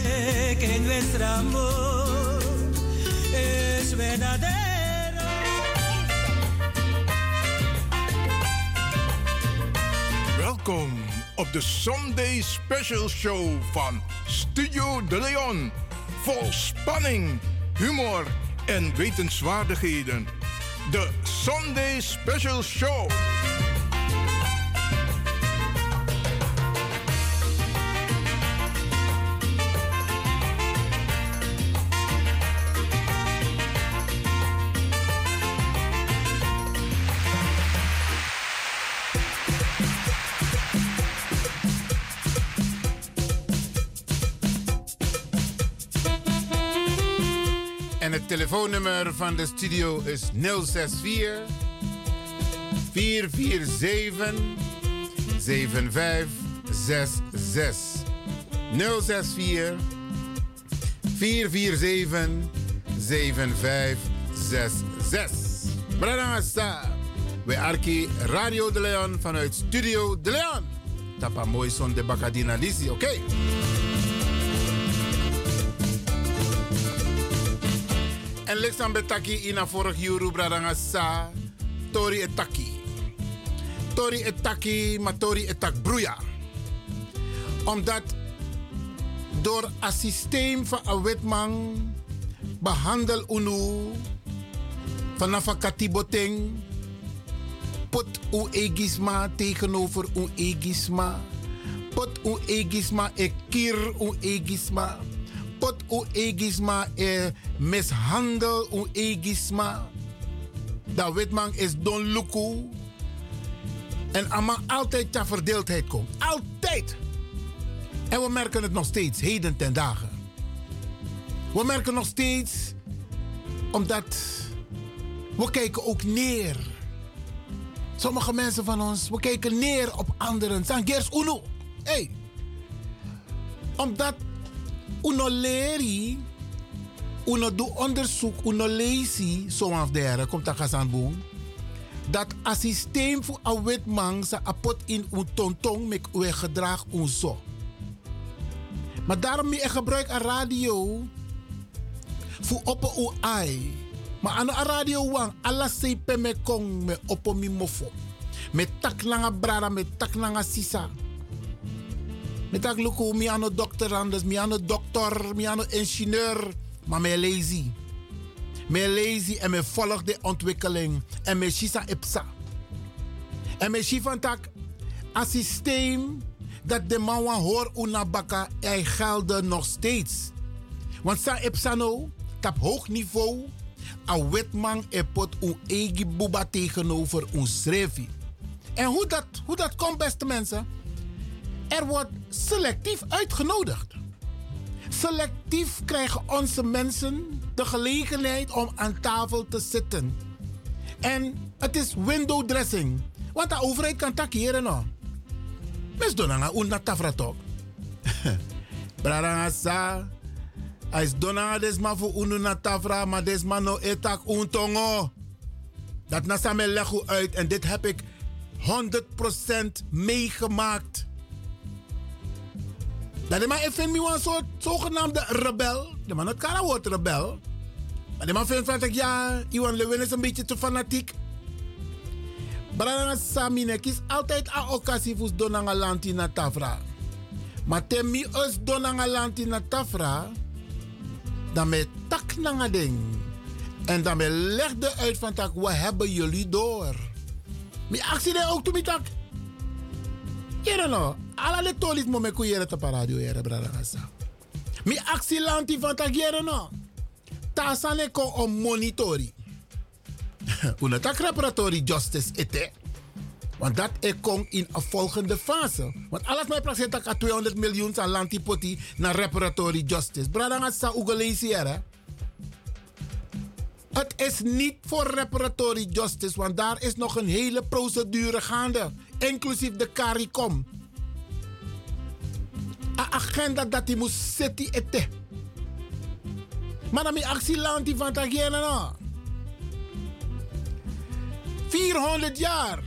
Welkom op de Sunday Special Show van Studio De Leon. Vol spanning, humor en wetenswaardigheden. De Sunday Special Show. Telefoonnummer van de studio is 064 447 7566. 064 447 7566. Bradangasa. We arki Radio de Leon vanuit Studio de Leon. Tapa mooi son de Bacadina Lisi, oké? En Lexan Betaki ina vorig juru Bradangasa. Tori etaki. Tori etaki, maar etak broeia. Omdat door een systeem van een wetman behandel unu vanaf een katiboteng pot u egisma tegenover u egisma pot u egisma e kir u egisma pot u egisma e mishandel u egisma dat wetman is don luku en allemaal altijd ter verdeeldheid komt altijd en we merken het nog steeds, heden ten dagen. We merken nog steeds, omdat we kijken ook neer. Sommige mensen van ons, we kijken neer op anderen. Zijn gers uno. Hey. Omdat uno leri, uno doe onderzoek, uno leesi, zo af der, komt dat gaan aan boom. Dat een systeem voor een witman, ze apot in een tontong met uw gedrag, een zo. Maar daarom ik gebruik een radio voor op uw ai. Maar aan een radio wang, alla sepe me kong me op mi mofo. Met tak brada, met tak langa sisa. Met tak luku, mi ano dokter anders, mi ano dokter, mi ano ingenieur. Maar me lazy. Me lazy en me volg de ontwikkeling. En me shisa ipsa. En me shifan tak, een systeem dat de man hoor unabaka hij gelden nog steeds. Want sa epsano, op hoog niveau, a wetman epot un egi buba tegenover un schreefie. En hoe dat, hoe dat komt, beste mensen? Er wordt selectief uitgenodigd. Selectief krijgen onze mensen de gelegenheid om aan tafel te zitten. En het is window dressing. Want de overheid kan takeren nog. Mes donanga un na tafra tok. Braranga sa. Ais donanga desma fu unu na tafra, maar desma no etak un tongo. Dat na sa me legu uit en dit heb ik 100% meegemaakt. Dat man vindt me een soort zogenaamde rebel. De man het kan woord rebel. Maar de man vindt van ja, Iwan Lewin is een beetje te fanatiek. Brana Samine kies altijd a occasie voor donanga lanti na tafra. Maar temi us donanga lanti na tafra, dan me tak nanga ding. En dan me legde uit van tak, wat hebben jullie door? Mi actie ook to mi tak. Jere no, ala de tolis mo me kuyere te paradio jere brada gasa. Mi actie lanti van tak jere no. Tasane ko on monitori. Una tak reparatory justice ete. Want dat ik kom in een volgende fase. Want alles mij praat dat 200 miljoen aan lantipoti naar reparatory justice. Bradanga sa ugelesi hè. Het is niet voor reparatory justice, want daar is nog een hele procedure gaande. Inclusief de CARICOM. Een agenda dat die moet zitten. Maar dan actie lanti van Tagena nou. 400 jaar.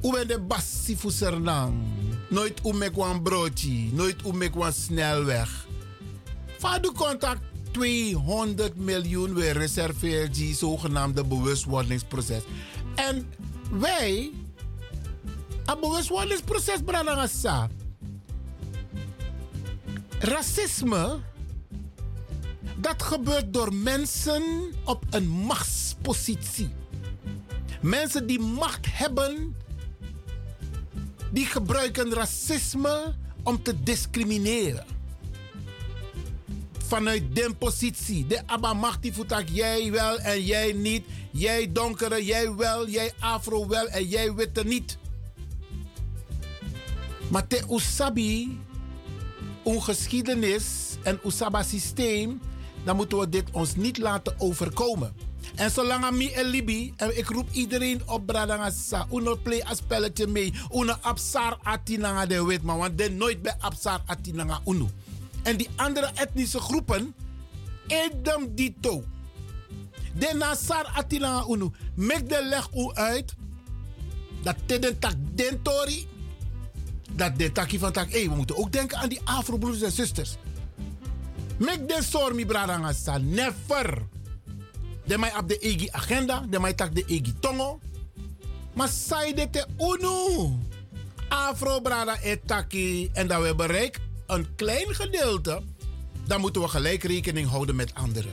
Hoe de bassi voor Sernang? Nooit hoe met een broodje, nooit hoe met een snelweg. Vader contact 200 miljoen weer reserveer die zogenaamde bewustwordingsproces. En wij, een bewustwordingsproces sa. Racisme, dat gebeurt door mensen op een machtspositie. Mensen die macht hebben, die gebruiken racisme om te discrimineren. Vanuit die positie. De abba macht die voetak jij wel en jij niet. Jij donkere, jij wel, jij afro wel en jij witte niet. Maar te usabi, geschiedenis en usaba systeem, dan moeten we dit ons niet laten overkomen. En zolang mij en Libi, en ik roep iedereen op Bradangasa, uno play een spelletje mee, uno absar atinanga de maar want de nooit bij absar atinanga uno. En die andere etnische groepen, edem dito. De nasar atinanga uno, mek de leg u uit, dat te den tak den tori, dat de takkie van tak, hey, we moeten ook denken aan die Afro-broers en zusters. Mek de sormi Bradangasa, never. De mij op de egi agenda, de mij tak de egi tongo. Maar de te unu. Afro brada etaki. En dat we bereiken een klein gedeelte. Dan moeten we gelijk rekening houden met anderen.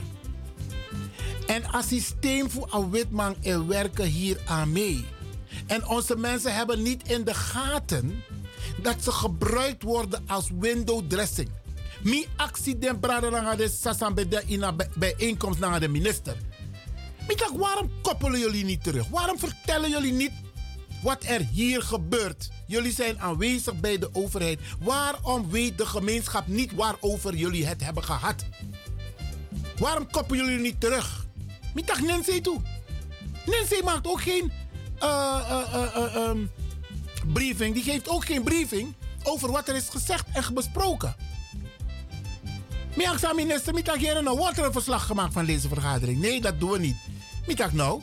En als systeem voor een witman en werken hier aan mee. En onze mensen hebben niet in de gaten dat ze gebruikt worden als window dressing. Mi accident brada naar de sasam bij de ina bijeenkomst naar de minister. Ik dacht, waarom koppelen jullie niet terug? Waarom vertellen jullie niet wat er hier gebeurt? Jullie zijn aanwezig bij de overheid. Waarom weet de gemeenschap niet waarover jullie het hebben gehad? Waarom koppelen jullie niet terug? Dacht, Nancy toe. Nancy maakt ook geen eh, eh, eh, eh, ehm, briefing. Die geeft ook geen briefing over wat er is gezegd en besproken. Maar minister, ik dacht, nou wordt er een verslag gemaakt van deze vergadering? Nee, dat doen we niet. Dacht, nou,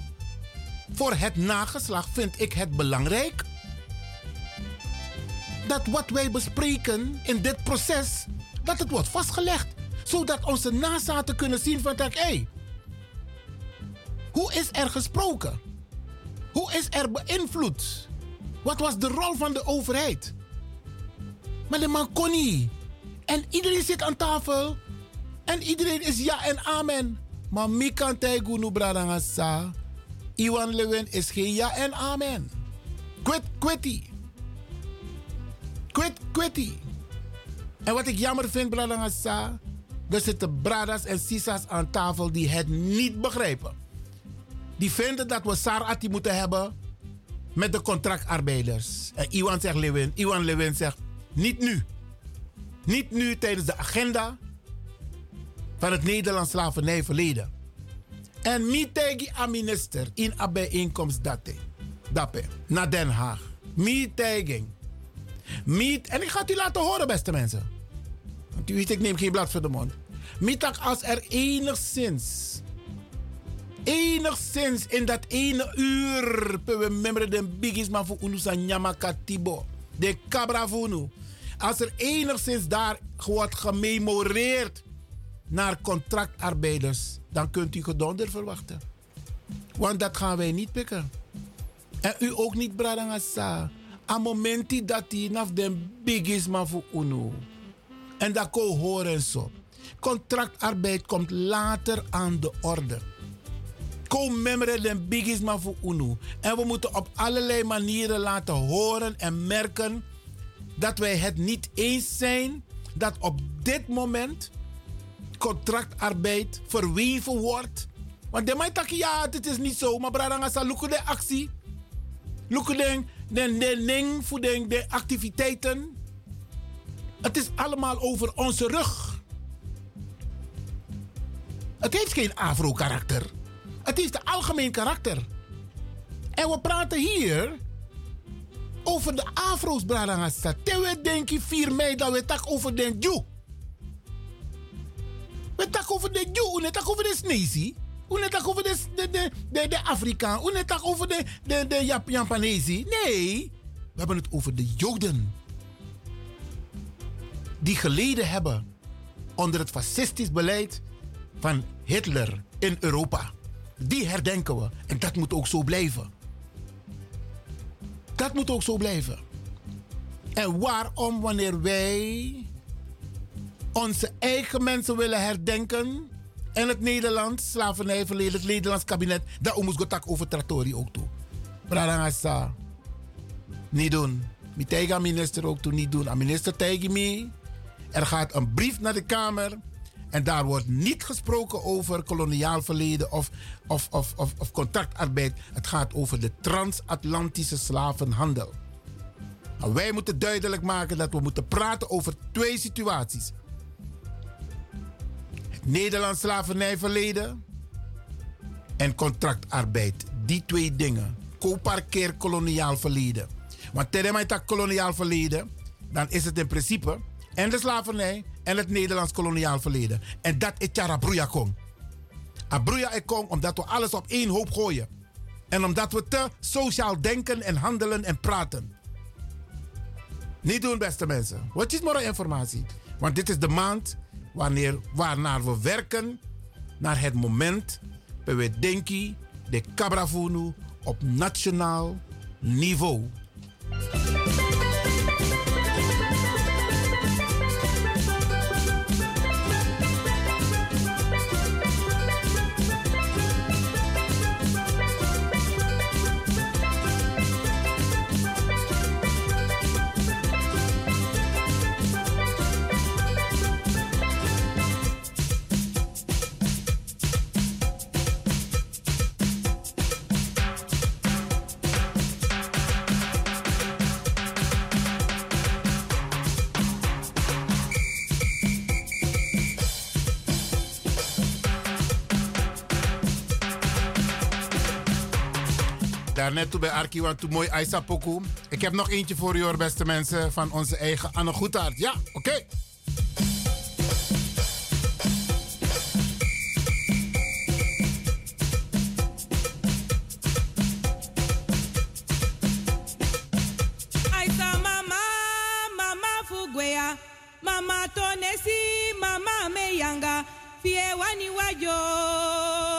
voor het nageslag vind ik het belangrijk dat wat wij bespreken in dit proces, dat het wordt vastgelegd. Zodat onze nazaten kunnen zien van, hé, hey, hoe is er gesproken? Hoe is er beïnvloed? Wat was de rol van de overheid? Maar de man kon niet. En iedereen zit aan tafel. En iedereen is ja en amen. Maar mi kan tijgunu. Iwan Lewin is geen ja en amen. Quit, quitty. Quit, quitty. En wat ik jammer vind, bradangasa. Er zitten bradas en sisas aan tafel die het niet begrijpen. Die vinden dat we Sarati moeten hebben met de contractarbeiders. En Iwan zegt Lewin. Iwan Lewin zegt niet nu. Niet nu tijdens de agenda van het Nederlands slavernijverleden. En mi tegi a minister in a bijeenkomst date. Dappe, naar Den Haag. Mi en ik ga het u laten horen, beste mensen. Want u weet, ik neem geen blad voor de mond. Mi als er enigszins, enigszins in dat ene uur, we membre den bigis maar voor unu nyama katibo. De cabra Als er enigszins daar wordt gememoreerd naar contractarbeiders, dan kunt u gedonder verwachten. Want dat gaan wij niet pikken. En u ook niet, Bradangasa. Aan momenti dat hij naf den biggest man UNO. En dat ko horen zo. Contractarbeid komt later aan de orde. Kom memre den biggest man UNO. En we moeten op allerlei manieren laten horen en merken dat wij het niet eens zijn dat op dit moment contractarbeid verweven wordt. Want de mij tak ja, het is niet zo, maar bradanga sa de actie. Lukken de, de, de ning voor de, de activiteiten. Het is allemaal over onze rug. Het heeft geen afro-karakter. Het heeft een algemeen karakter. En we praten hier over de afro's, bradangasa. Tewe denk je 4 mei dat we tak over de Jew. We tak over de Jew, we tak over de Snezi. We tak over de, de, de, de, de Afrikaan. We over de, de, de Jap Japanese. Nee, we hebben het over de Joden. Die geleden hebben onder het fascistisch beleid van Hitler in Europa. Die herdenken we. En dat moet ook zo blijven. Dat moet ook zo blijven. En waarom wanneer wij onze eigen mensen willen herdenken in het Nederlands slavernijverleden, het Nederlands kabinet, dat moet gotak over Trattori ook toe. Bradangasa, niet doen. Mijn minister ook toe niet doen. Aan minister tegen me. Er gaat een brief naar de Kamer. En daar wordt niet gesproken over koloniaal verleden of, of, of, of, of contractarbeid. Het gaat over de transatlantische slavenhandel. Nou, wij moeten duidelijk maken dat we moeten praten over twee situaties. Nederlands slavernijverleden en contractarbeid. Die twee dingen. Co-parkeer koloniaal verleden. Want terwijl koloniaal verleden, dan is het in principe en de slavernij en het Nederlands koloniaal verleden. En dat is Charabruya Kong. Abruya ik kom omdat we alles op één hoop gooien. En omdat we te sociaal denken en handelen en praten. Niet doen, beste mensen. Wat is maar informatie? Want dit is de maand wanneer, waarnaar we werken naar het moment dat we denken de Cabravunu op nationaal niveau. Daarnet toe bij Arki, want toen mooi Aisa Poku. Ik heb nog eentje voor hoor, beste mensen, van onze eigen Anne Goedhart. Ja, oké. Aisa mama, mama fugwea, mama tonesi, mama meyanga, fie wani wajo,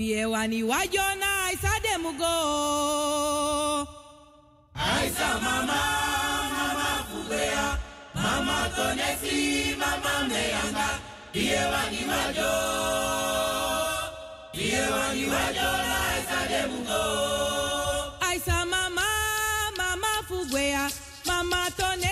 fie wani wajo na aisa demugo. Aisa mama, mama fugea, mama tonesi, mama meyanga, iewani wajo, iewani wajo na isa demugo. Aisa mama, mama fugwea, mama tonesi,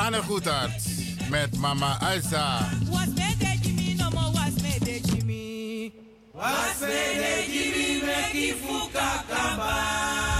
Anne Goedhart met Mama Elsa. Was me de Jimmy, no more was me de Jimmy. Was me de Jimmy, make it fuka kaba.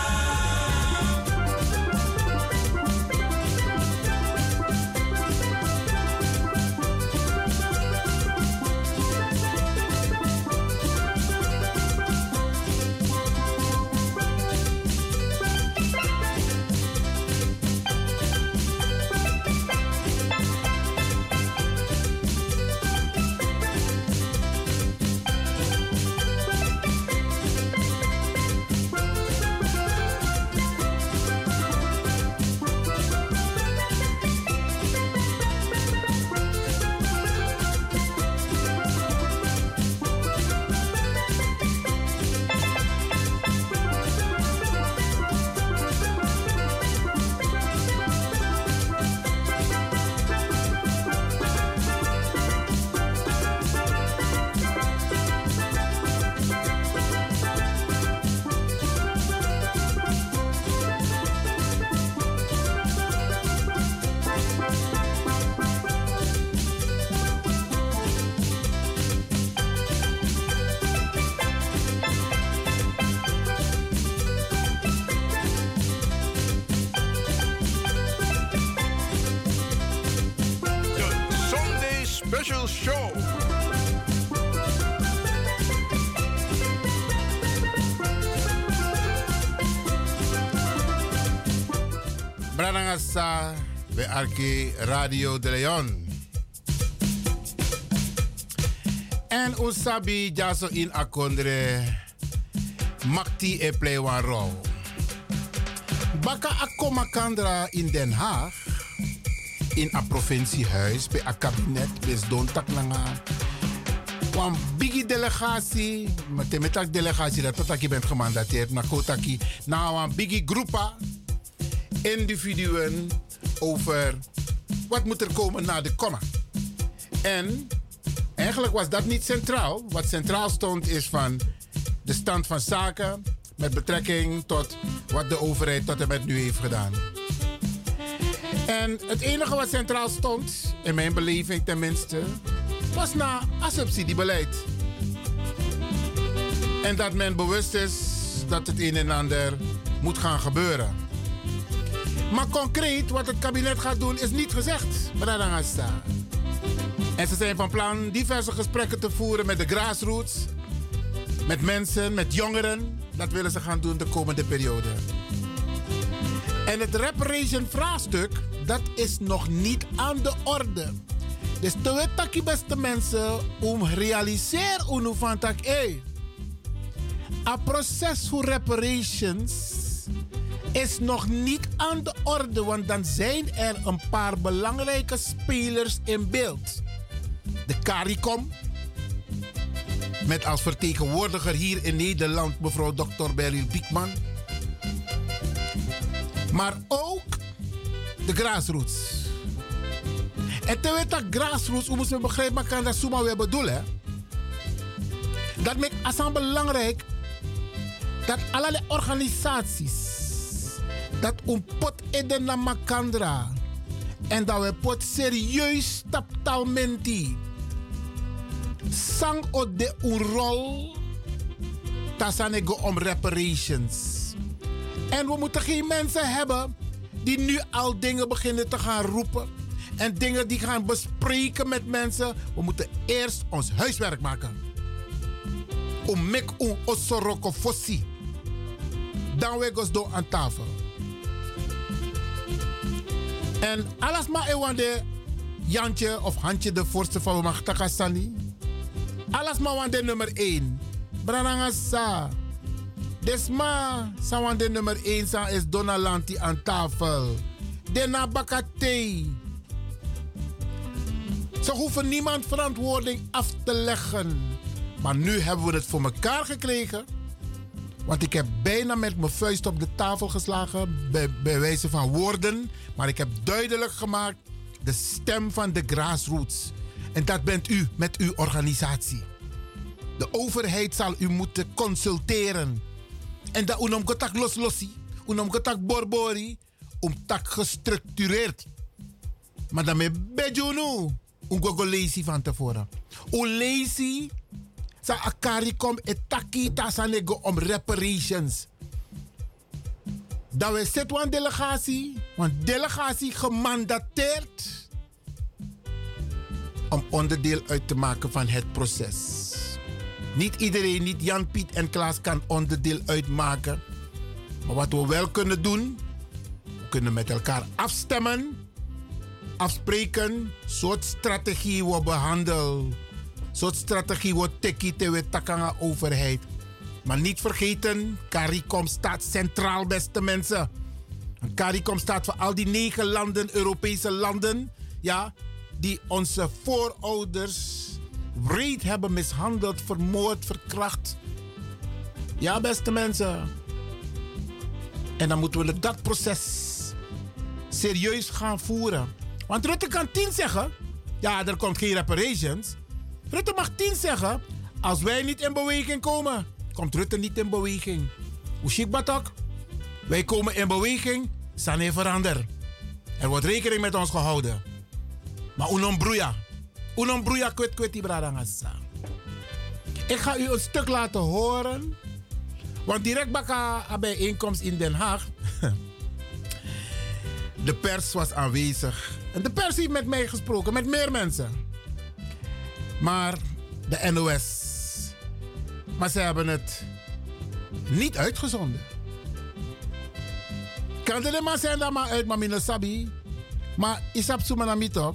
Branagasa bij Arki Radio de Leon. En Usabi Jaso in Akondre Makti e play one rol. Baka Akoma Kandra in Den Haag. In een provinciehuis, bij een kabinet, bij Don Taklanga. Een biggie delegatie, met een delegatie dat tot je bent gemandateerd naar Kotaki. Nou, een biggie groepa individuen over wat moet er komen na de komma. En eigenlijk was dat niet centraal. Wat centraal stond is van de stand van zaken met betrekking tot wat de overheid tot en met nu heeft gedaan. En het enige wat centraal stond, in mijn beleving tenminste, was na subsidiebeleid. En dat men bewust is dat het een en ander moet gaan gebeuren. Maar concreet wat het kabinet gaat doen is niet gezegd, Bradangasta. En ze zijn van plan diverse gesprekken te voeren met de grassroots, met mensen, met jongeren. Dat willen ze gaan doen de komende periode. En het reparation vraagstuk, dat is nog niet aan de orde. Dus te weten, beste mensen, om realiseer unu van tak, een proces voor reparations is nog niet aan de orde, want dan zijn er een paar belangrijke spelers in beeld. De CARICOM, met als vertegenwoordiger hier in Nederland mevrouw Dr. Beryl Biekman. Maar ook de grassroots. En te weten grassroots, hoe moeten we begrijpen, maar kan dat zomaar weer bedoelen. Dat maakt het belangrijk dat allerlei organisaties dat een pot eden na makandra en dat we pot serieus taptalmenti sang o de een rol tasanego om reparations. En we moeten geen mensen hebben die nu al dingen beginnen te gaan roepen en dingen die gaan bespreken met mensen. We moeten eerst ons huiswerk maken. Om mek un osoroko fossi. Dan we gos do aan tafel. En alles maar ewande Jantje of Handje de voorste van Machtaka Sani. Alles maar wande nummer 1. Brananga sa. Desma sa wande nummer 1 sa is Donalanti aan tafel. Dena bakate. Ze hoeven niemand verantwoording af te leggen. Maar nu hebben we het voor elkaar gekregen. Want ik heb bijna met mijn vuist op de tafel geslagen. Bij, wijze van woorden. Maar ik heb duidelijk gemaakt. De stem van de grassroots. En dat bent u met uw organisatie. De overheid zal u moeten consulteren. En dat unom getak los lossi. Unom borbori. Om tak gestructureerd. Maar dan met bejunu. Ungo lazy van tevoren. Lazy. Sa akari kom etaki tasanego om reparations. Dat we zitten een delegatie. Want delegatie gemandateerd. Om onderdeel uit te maken van het proces. Niet iedereen, niet Jan, Piet en Klaas kan onderdeel uitmaken. Maar wat we wel kunnen doen, we kunnen met elkaar afstemmen, afspreken, soort strategie we behandelen, soort strategie we tekkie te we takanga overheid. Maar niet vergeten, CARICOM staat centraal, beste mensen. En CARICOM staat voor al die negen landen, Europese landen, ja, die onze voorouders wreed hebben mishandeld, vermoord, verkracht. Ja, beste mensen. En dan moeten we dat proces serieus gaan voeren. Want Rutte kan tien zeggen. Ja, er komt geen reparations. Rutte mag tien zeggen. Als wij niet in beweging komen, komt Rutte niet in beweging. Chic batak? Wij komen in beweging, Sane verander. Er wordt rekening met ons gehouden. Maar unom broeia. Unom broeia kwet kwet die bradangasa. Ik ga u een stuk laten horen. Want direct baka een bijeenkomst in Den Haag. De pers was aanwezig. En de pers heeft met mij gesproken, met meer mensen. Maar de NOS. Maar ze hebben het niet uitgezonden. Kan er maar zijn dat maar uit, maar mijn sabi. Maar isap sumanami toch?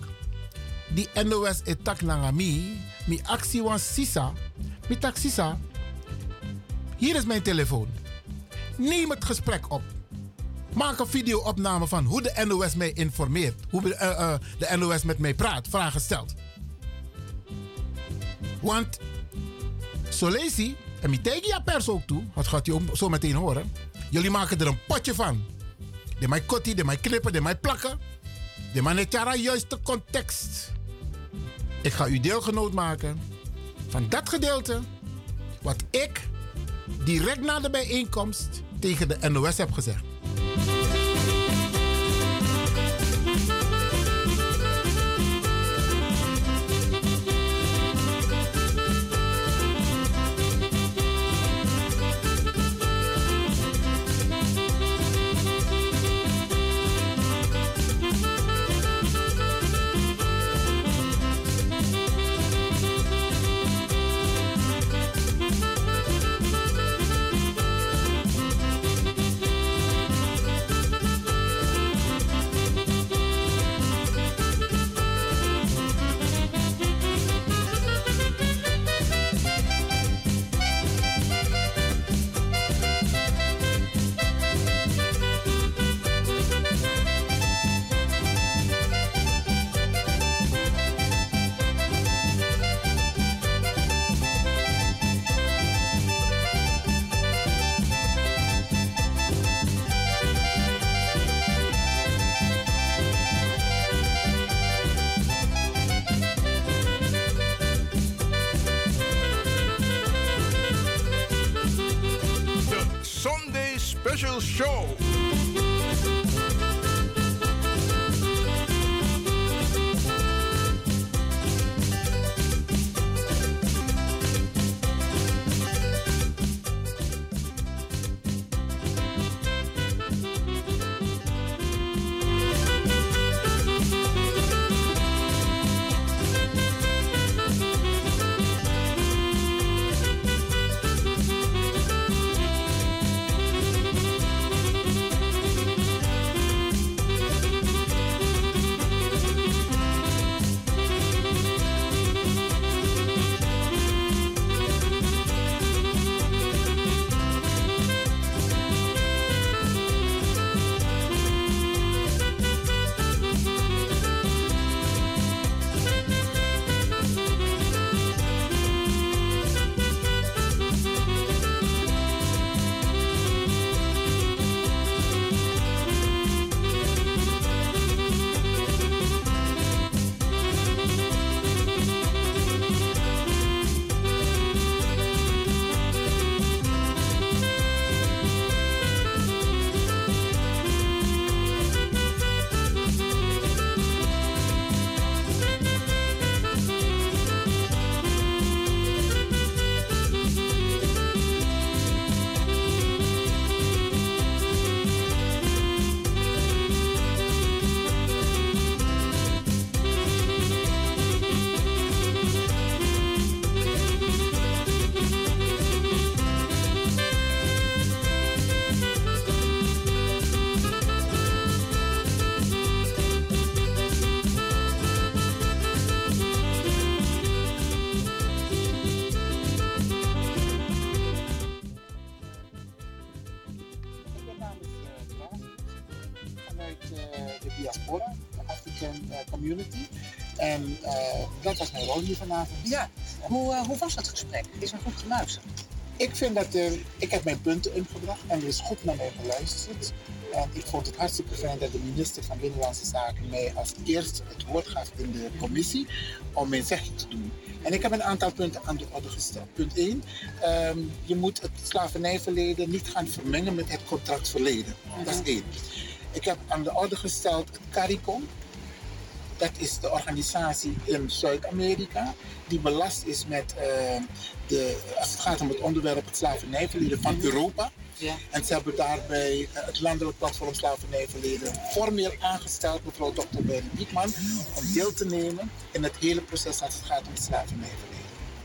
Die NOS etak nangami. Mi actie was sisa. Mi tak sisa. Hier is mijn telefoon. Neem het gesprek op. Maak een video-opname van hoe de NOS mij informeert. Hoe de, eh, eh, de NOS met mij praat, vragen stelt. Want hij, en mi tegen je pers ook toe, wat gaat hij zo meteen horen. Jullie maken er een potje van. De mij kotti, de mij knippen, de mij plakken. De mij net juiste context. Ik ga u deelgenoot maken van dat gedeelte wat ik direct na de bijeenkomst tegen de NOS heb gezegd. Vanuit eh, de diaspora, de African eh, community. En eh, dat was mijn rol hier vanavond. Ja, hoe, hoe was het gesprek? Is er goed geluisterd? Ik vind dat er, ik heb mijn punten ingebracht en er is goed naar mij geluisterd. En ik vond het hartstikke fijn dat de minister van Binnenlandse Zaken mij als eerste het woord gaf in de commissie om mijn zegje te doen. En ik heb een aantal punten aan de orde gesteld. Punt 1, je moet het slavernijverleden niet gaan vermengen met het contractverleden. Dat is één. Ik heb aan de orde gesteld het CARICOM. Dat is de organisatie in Zuid-Amerika die belast is met eh, de, als het gaat om het onderwerp het slavernijverleden van Europa. Ja. En ze hebben daarbij eh, het landelijk platform slavernijverleden formeel aangesteld, mevrouw Dr. Berry Biekman, om deel te nemen in het hele proces als het gaat om het slavernijverleden.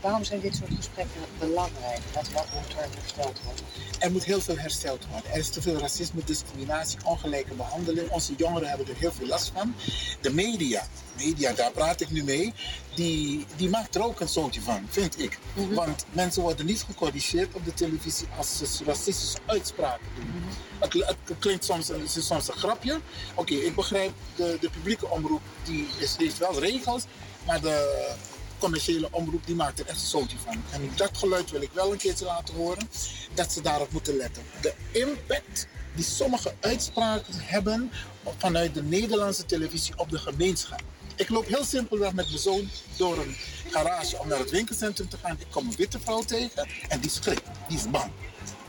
Waarom zijn dit soort gesprekken belangrijk? Wat, wat moet er hersteld worden? Er moet heel veel hersteld worden. Er is te veel racisme, discriminatie, ongelijke behandeling. Onze jongeren hebben er heel veel last van. De media, media daar praat ik nu mee, die, die maakt er ook een zootje van, vind ik. Want mensen worden niet gecorrigeerd op de televisie als ze racistische uitspraken doen. het, het klinkt soms, het is soms een grapje. Oké, ik begrijp, de, de publieke omroep die is, heeft wel regels, maar de commerciële omroep die maakt er echt zootje van. En dat geluid wil ik wel een keertje laten horen, dat ze daarop moeten letten. De impact die sommige uitspraken hebben vanuit de Nederlandse televisie op de gemeenschap. Ik loop heel simpelweg met mijn zoon door een garage om naar het winkelcentrum te gaan. Ik kom een witte vrouw tegen en die schrikt, die is bang.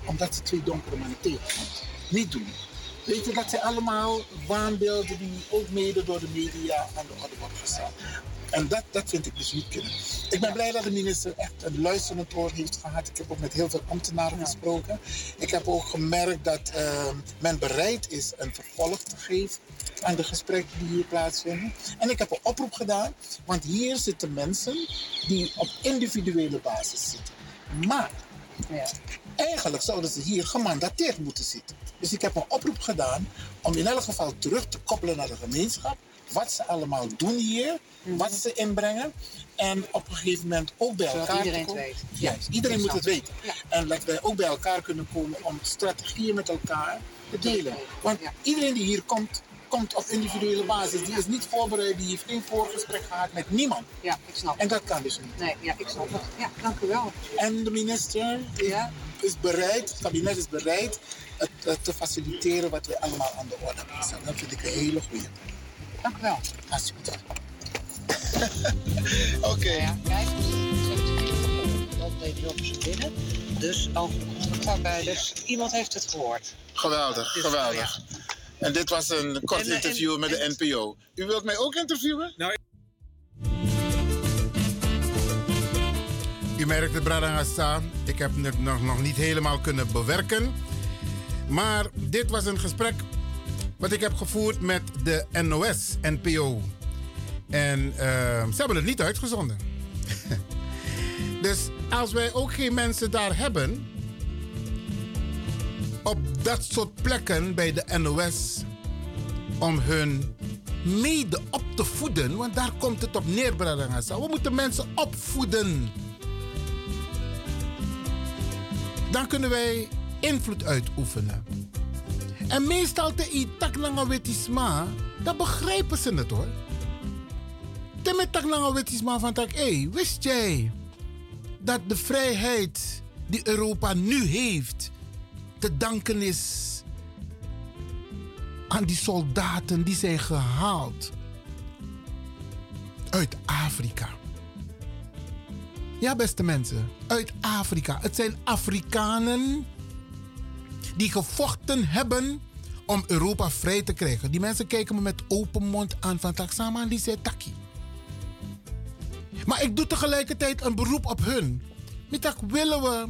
Omdat ze twee donkere mannen tegenkomt. Niet doen. Weet je, dat zijn allemaal waanbeelden die ook mede door de media aan de orde worden gesteld. En dat, dat vind ik dus niet kunnen. Ik ben blij dat de minister echt een luisterend oor heeft gehad. Ik heb ook met heel veel ambtenaren gesproken. Ik heb ook gemerkt dat eh, men bereid is een vervolg te geven aan de gesprekken die hier plaatsvinden. En ik heb een oproep gedaan, want hier zitten mensen die op individuele basis zitten. Maar eigenlijk zouden ze hier gemandateerd moeten zitten. Dus ik heb een oproep gedaan om in elk geval terug te koppelen naar de gemeenschap. Wat ze allemaal doen hier, wat ze inbrengen. En op een gegeven moment ook bij Zodat elkaar iedereen te het komen. weet. Juist, iedereen moet het weten. En dat wij ook bij elkaar kunnen komen om strategieën met elkaar te delen. Want iedereen die hier komt, komt op individuele basis. Die is niet voorbereid, die heeft geen voorgesprek gehad met niemand. Ja, ik snap En dat kan dus niet. Nee, ja, ik snap het. Ja, dank u wel. En de minister is, is bereid, het kabinet is bereid het, het te faciliteren wat wij allemaal aan de orde hebben gezet. Dat vind ik een hele goede. Dank u wel. Hartstikke bedankt. Oké. Ja, kijk, dat deed Hilversum binnen. Dus over 100 arbeiders. Iemand heeft het gehoord. Geweldig, Dus, geweldig. En dit was een kort En, eh, interview met de NPO. U wilt mij ook interviewen? Nou, U merkt het, Bradangasa. Ik heb het nog, nog niet helemaal kunnen bewerken. Maar dit was een gesprek wat ik heb gevoerd met de NOS, NPO. En eh, ze hebben het niet uitgezonden. dus als wij ook geen mensen daar hebben. op dat soort plekken bij de NOS. om hun mede op te voeden. Want daar komt het op neer, Bradangasa. We moeten mensen opvoeden. Dan kunnen wij invloed uitoefenen. En meestal te itak langa wetisma, dan begrijpen ze het hoor. Te met tak langa van tak, hé, wist jij dat de vrijheid die Europa nu heeft te danken is aan die soldaten die zijn gehaald uit Afrika. Ja, beste mensen, uit Afrika. Het zijn Afrikanen die gevochten hebben om Europa vrij te krijgen. Die mensen kijken me met open mond aan van Taksama die zei Taki. Maar ik doe tegelijkertijd een beroep op hun. Met willen we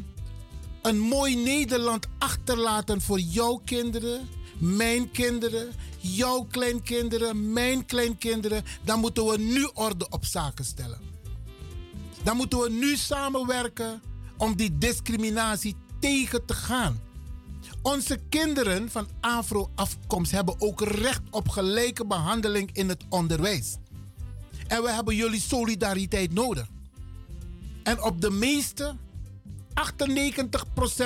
een mooi Nederland achterlaten voor jouw kinderen, mijn kinderen, jouw kleinkinderen, mijn kleinkinderen, dan moeten we nu orde op zaken stellen. Dan moeten we nu samenwerken om die discriminatie tegen te gaan. Onze kinderen van Afro-afkomst hebben ook recht op gelijke behandeling in het onderwijs. En we hebben jullie solidariteit nodig. En op de meeste,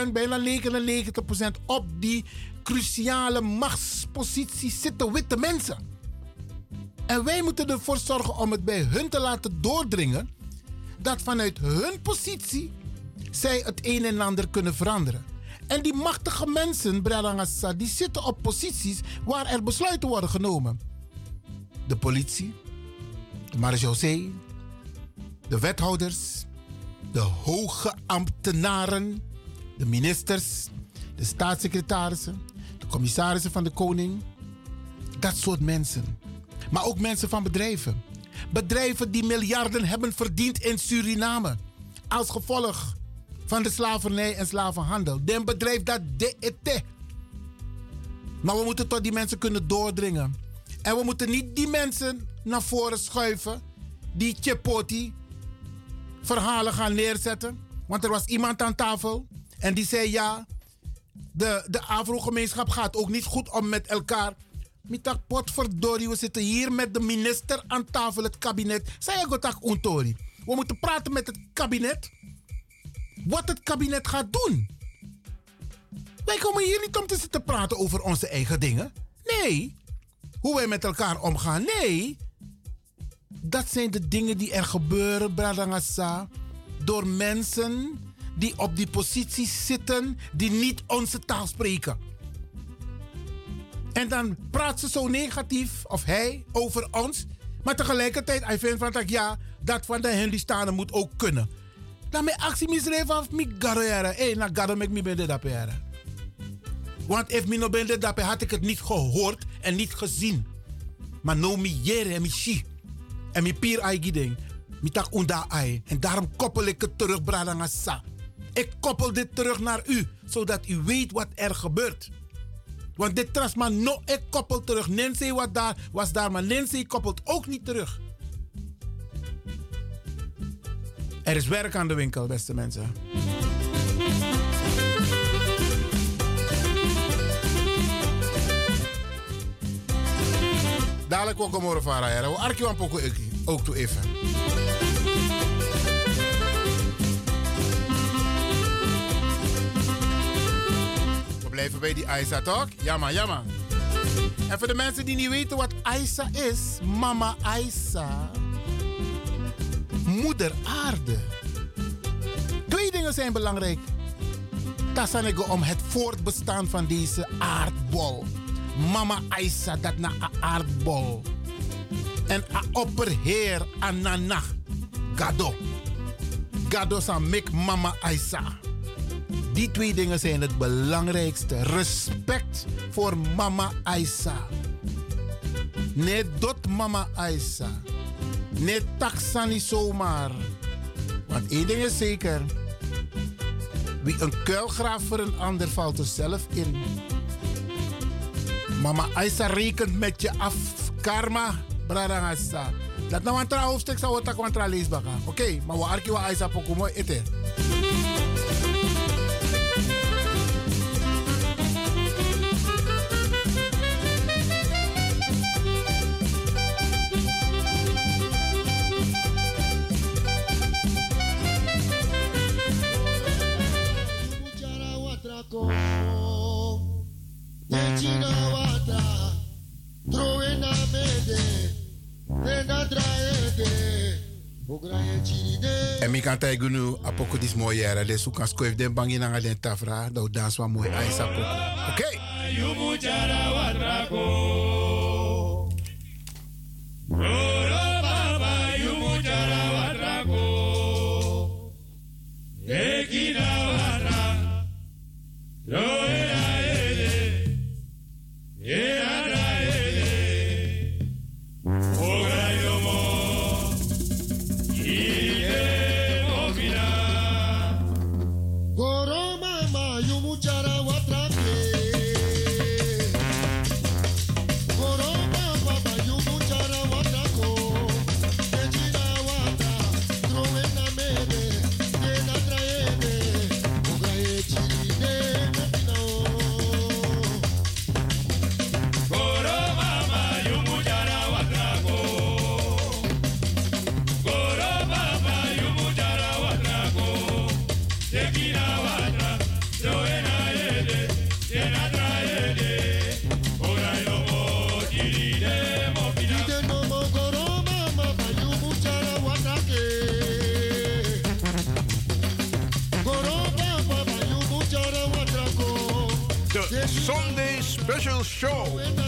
98%, bijna 99% op die cruciale machtsposities zitten witte mensen. En wij moeten ervoor zorgen om het bij hun te laten doordringen dat vanuit hun positie zij het een en ander kunnen veranderen. En die machtige mensen, Bradangasa, die zitten op posities waar er besluiten worden genomen. De politie, de marechaussee, de wethouders, de hoge ambtenaren, de ministers, de staatssecretarissen, de commissarissen van de koning. Dat soort mensen. Maar ook mensen van bedrijven. Bedrijven die miljarden hebben verdiend in Suriname. Als gevolg van de slavernij en slavenhandel. Den bedrijf dat de Maar we moeten tot die mensen kunnen doordringen. En we moeten niet die mensen naar voren schuiven die Chepoti verhalen gaan neerzetten. Want er was iemand aan tafel en die zei ja, de, de Afro-gemeenschap gaat ook niet goed om met elkaar. Mitak potverdorie, we zitten hier met de minister aan tafel, het kabinet. Zij gotak untori. We moeten praten met het kabinet. Wat het kabinet gaat doen. Wij komen hier niet om te zitten praten over onze eigen dingen. Nee. Hoe wij met elkaar omgaan. Nee. Dat zijn de dingen die er gebeuren, Bradangasa. Door mensen die op die posities zitten, die niet onze taal spreken. En dan praat ze zo negatief, of hij, over ons. Maar tegelijkertijd, hij vindt van dat ja, dat van de Hindustanen moet ook kunnen. Dan mijn actie misdreven af, mi garo jaren. Hé, na garo mek mi ben de jaren. Want if mi no ben had ik het niet gehoord en niet gezien. Maar no mi jere en mi shi. En mi pier ai gideng. Mi tak unda ai. En daarom koppel ik het terug, Bradangasa. Ik koppel dit terug naar u, zodat u weet wat er gebeurt. Want dit trasma no, ik koppel terug. Nancy wat daar, was daar, maar Nancy koppelt ook niet terug. Er is werk aan de winkel, beste mensen. Dadelijk ook om vara arki wan poko ook toe even. We blijven bij die Aisa toch? Jammer, jammer. En voor de mensen die niet weten wat Aisa is, Mama Aisa. Moeder Aarde. Twee dingen zijn belangrijk. Tassanego om het voortbestaan van deze aardbol. Mama Aisa, dat na aardbol. En a opperheer Anana. Gado. Gado sa mek Mama Aisa. Die twee dingen zijn het belangrijkste. Respect voor Mama Aisa. Nee, dot Mama Aisa. Nee, taxa niet zomaar. Want één ding is zeker. Wie een kuil graaft voor een ander valt er zelf in. Mama Aisa rekent met je af. Karma, Bradangasa. Dat nou een hoofdstuk zou een leesbaar. Oké, maar we arki wa Aisa pokumo ete. China wata, throw na mede, tena draede, bograye chide. En mi kan tijgen nu apoko dis mooi jaren. Dus hoe kan skoef den bangi na den tafra. Dat dans wa mooi aisa poko. Oké. Yumuchara watrako. Roro baba yumuchara watrako. Ekina watra. Loera special show.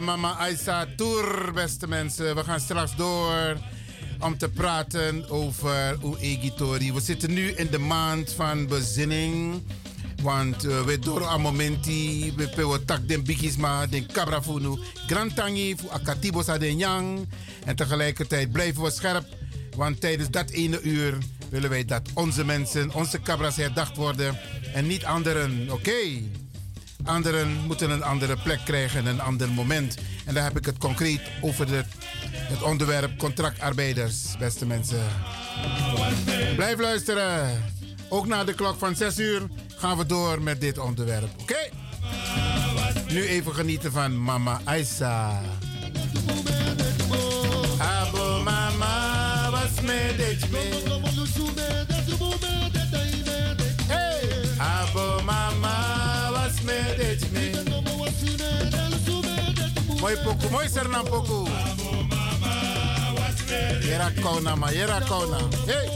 Mama Aisa Tour, beste mensen. We gaan straks door om te praten over Uegitori. We zitten nu in de maand van bezinning. Want uh, we door een momenti, we pewe tak den bigisma, den kabrafunu, grantangi, fu akatibo sa den yang. En tegelijkertijd blijven we scherp, want tijdens dat ene uur willen wij dat onze mensen, onze kabras herdacht worden en niet anderen. Oké? Anderen moeten een andere plek krijgen, een ander moment. En dan heb ik het concreet over de, het onderwerp contractarbeiders, beste mensen. Blijf luisteren. Ook na de klok van 6 uur gaan we door met dit onderwerp. Oké? Nu even genieten van Mama Aisa. Abo mama was met Mooi poku, mooi sernam poku. Yera kauna ma, yera kauna. Hey!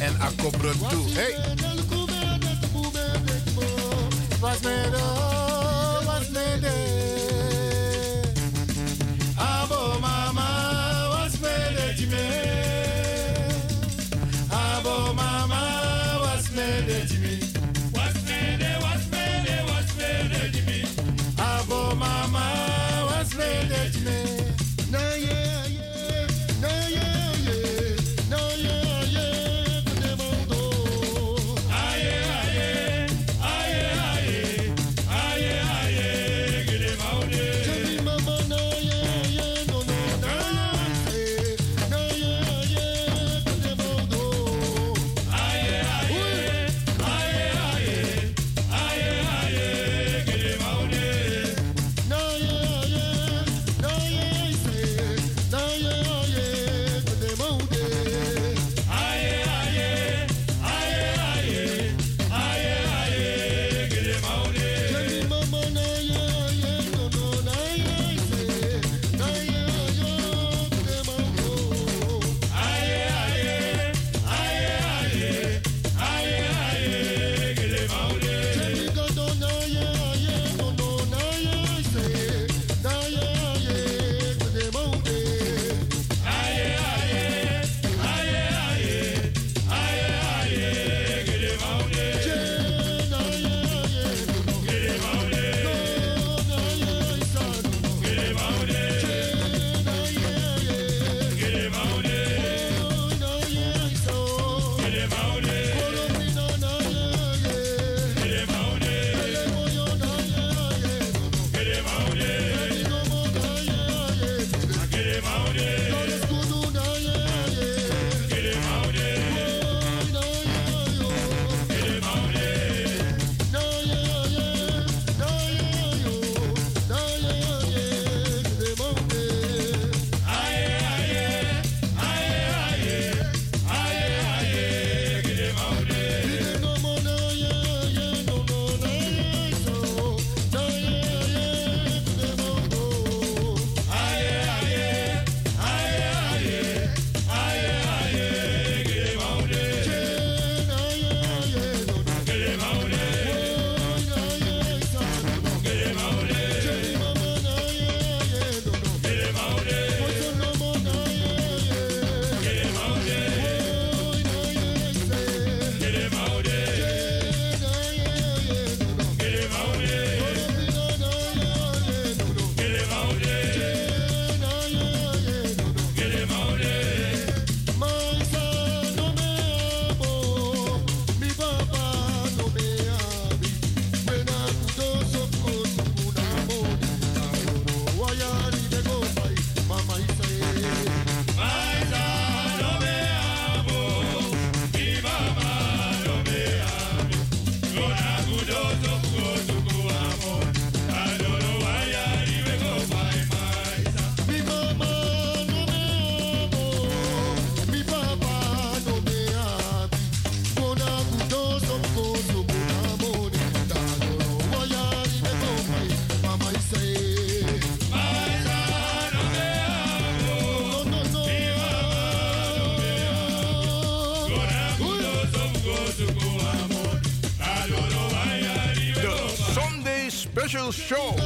En akobro toe. Hey! Show.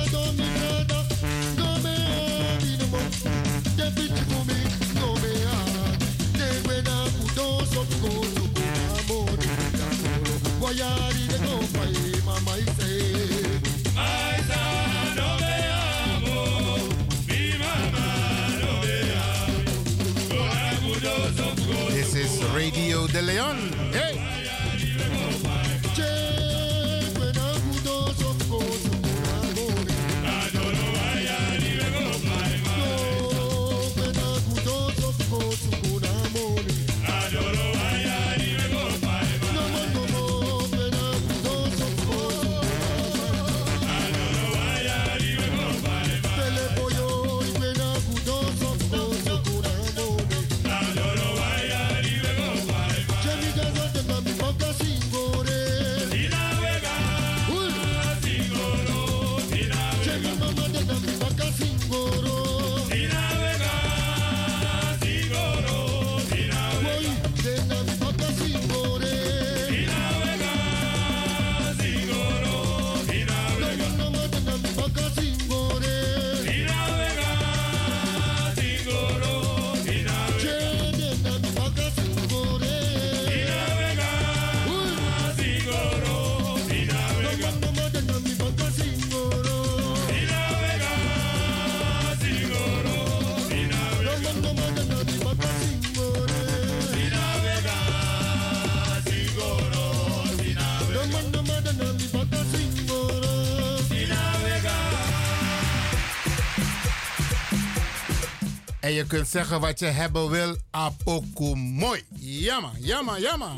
Kunt zeggen wat je hebben wil, apoku mooi. Jammer, jammer, jammer.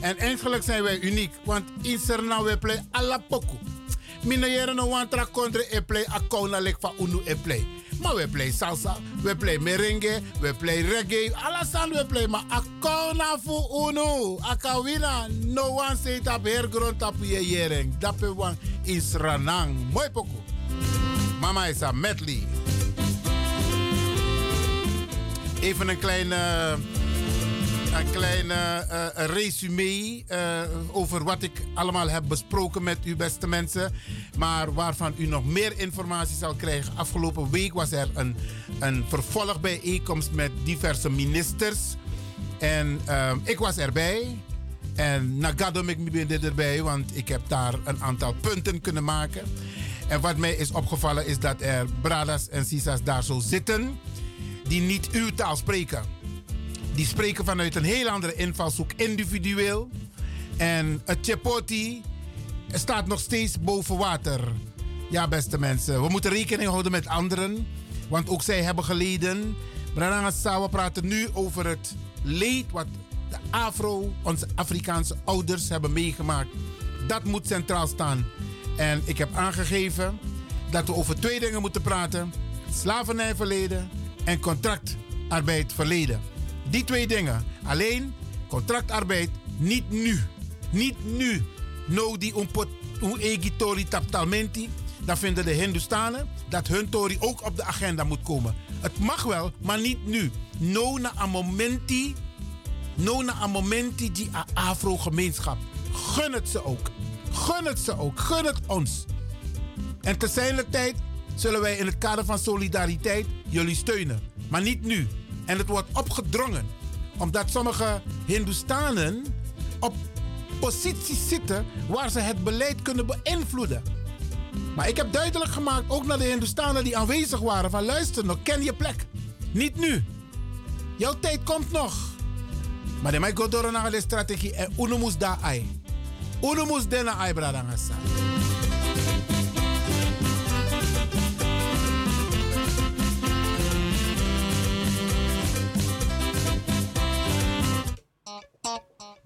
En eigenlijk zijn wij uniek, want in Suriname we play alla poku. Mina jere no wantra kontre e play akona lek van unu e play. Maar we play salsa, we play merengue, we play reggae, alles aan we play. Maar akona fu unu, akawina, no one say tap hergrond tap je jering. Dape wan in Sranang. Mooi poku. Mama is a medley. Even een kleine, een kleine uh, resume uh, over wat ik allemaal heb besproken met u, beste mensen. Maar waarvan u nog meer informatie zal krijgen. Afgelopen week was er een, een vervolgbijeenkomst met diverse ministers. En ik was erbij. En nagadom ik ben erbij, want ik heb daar een aantal punten kunnen maken. En wat mij is opgevallen is dat er bradas en sisas daar zo zitten die niet uw taal spreken. Die spreken vanuit een heel andere invalshoek, individueel. En het Chepoti staat nog steeds boven water. Ja, beste mensen, we moeten rekening houden met anderen, want ook zij hebben geleden. Brananga we praten nu over het leed wat de Afro, onze Afrikaanse ouders hebben meegemaakt. Dat moet centraal staan. En ik heb aangegeven dat we over twee dingen moeten praten: slavernijverleden en contractarbeid verleden. Die twee dingen. Alleen contractarbeid niet nu. Niet nu. No die un egi taptalmenti. Dan vinden de Hindustanen dat hun tori ook op de agenda moet komen. Het mag wel, maar niet nu. No na a momenti. No na a momenti die a Afro-gemeenschap. Gun het ze ook. Gun het ze ook. Gun het ons. En te zijner tijd zullen wij in het kader van solidariteit jullie steunen. Maar niet nu. En het wordt opgedrongen. Omdat sommige Hindustanen op posities zitten waar ze het beleid kunnen beïnvloeden. Maar ik heb duidelijk gemaakt, ook naar de Hindustanen die aanwezig waren, van luister nog, ken je plek. Niet nu. Jouw tijd komt nog. Maar de mij go door naar de strategie en uno moest daar ai. Uno.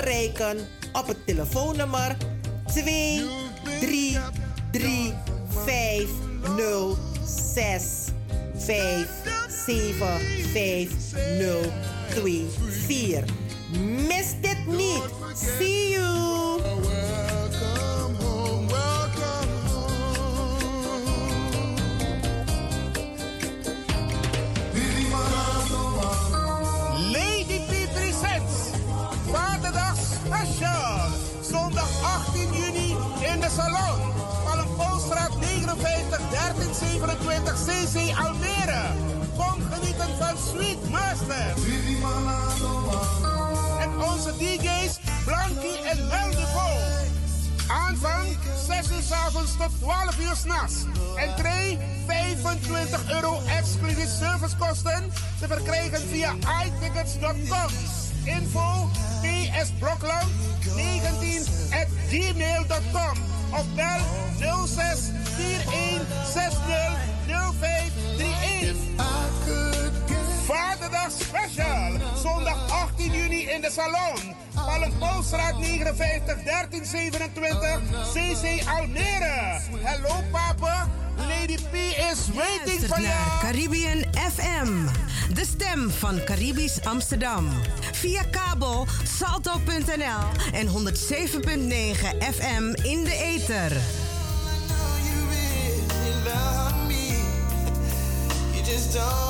Bereiken op het telefoonnummer 2 3 3 1327 CC Almere. Kom genieten van Sweet Master. En onze DJ's Blankie en Meldevo. Aanvang 6 uur s avonds tot 12 uur s'nachts. Entree 25 euro exclusief servicekosten. Te verkrijgen via iTickets.com. Info PS Blokland 19 at gmail.com. Of bel 06 41 60 Special. Zondag 18 juni in de Salon. Palmpoolstraat 59 1327 CC Almere. Hallo papa. Lady P is waiting for naar you. Caribbean FM. De stem van Caribisch Amsterdam. Via kabel salto.nl en 107.9 FM in de ether. You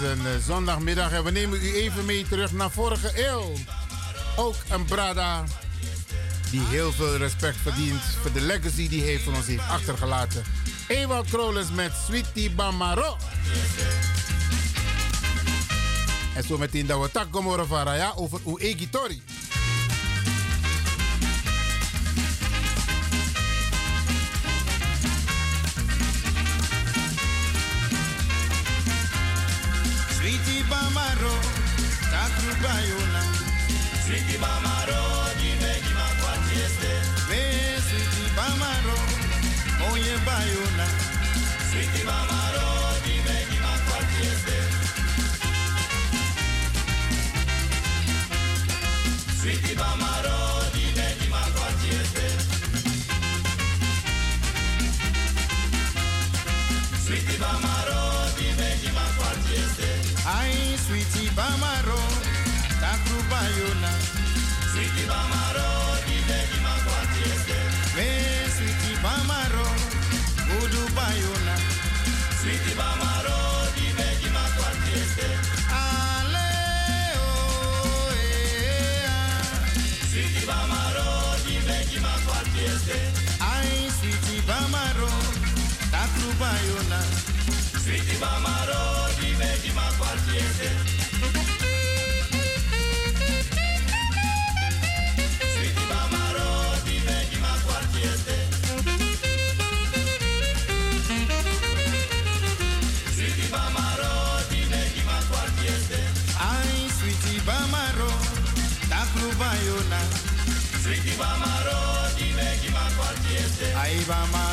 is een eh, zondagmiddag en we nemen u even mee terug naar vorige eeuw. Ook een Brada die heel veel respect verdient voor de legacy die hij voor ons heeft achtergelaten. Ewald Krolens met Sweetie Bamaro. En zo meteen dat we tak komen over Raya over Tori. bamaro, takru bayona. Siti bamaro. by my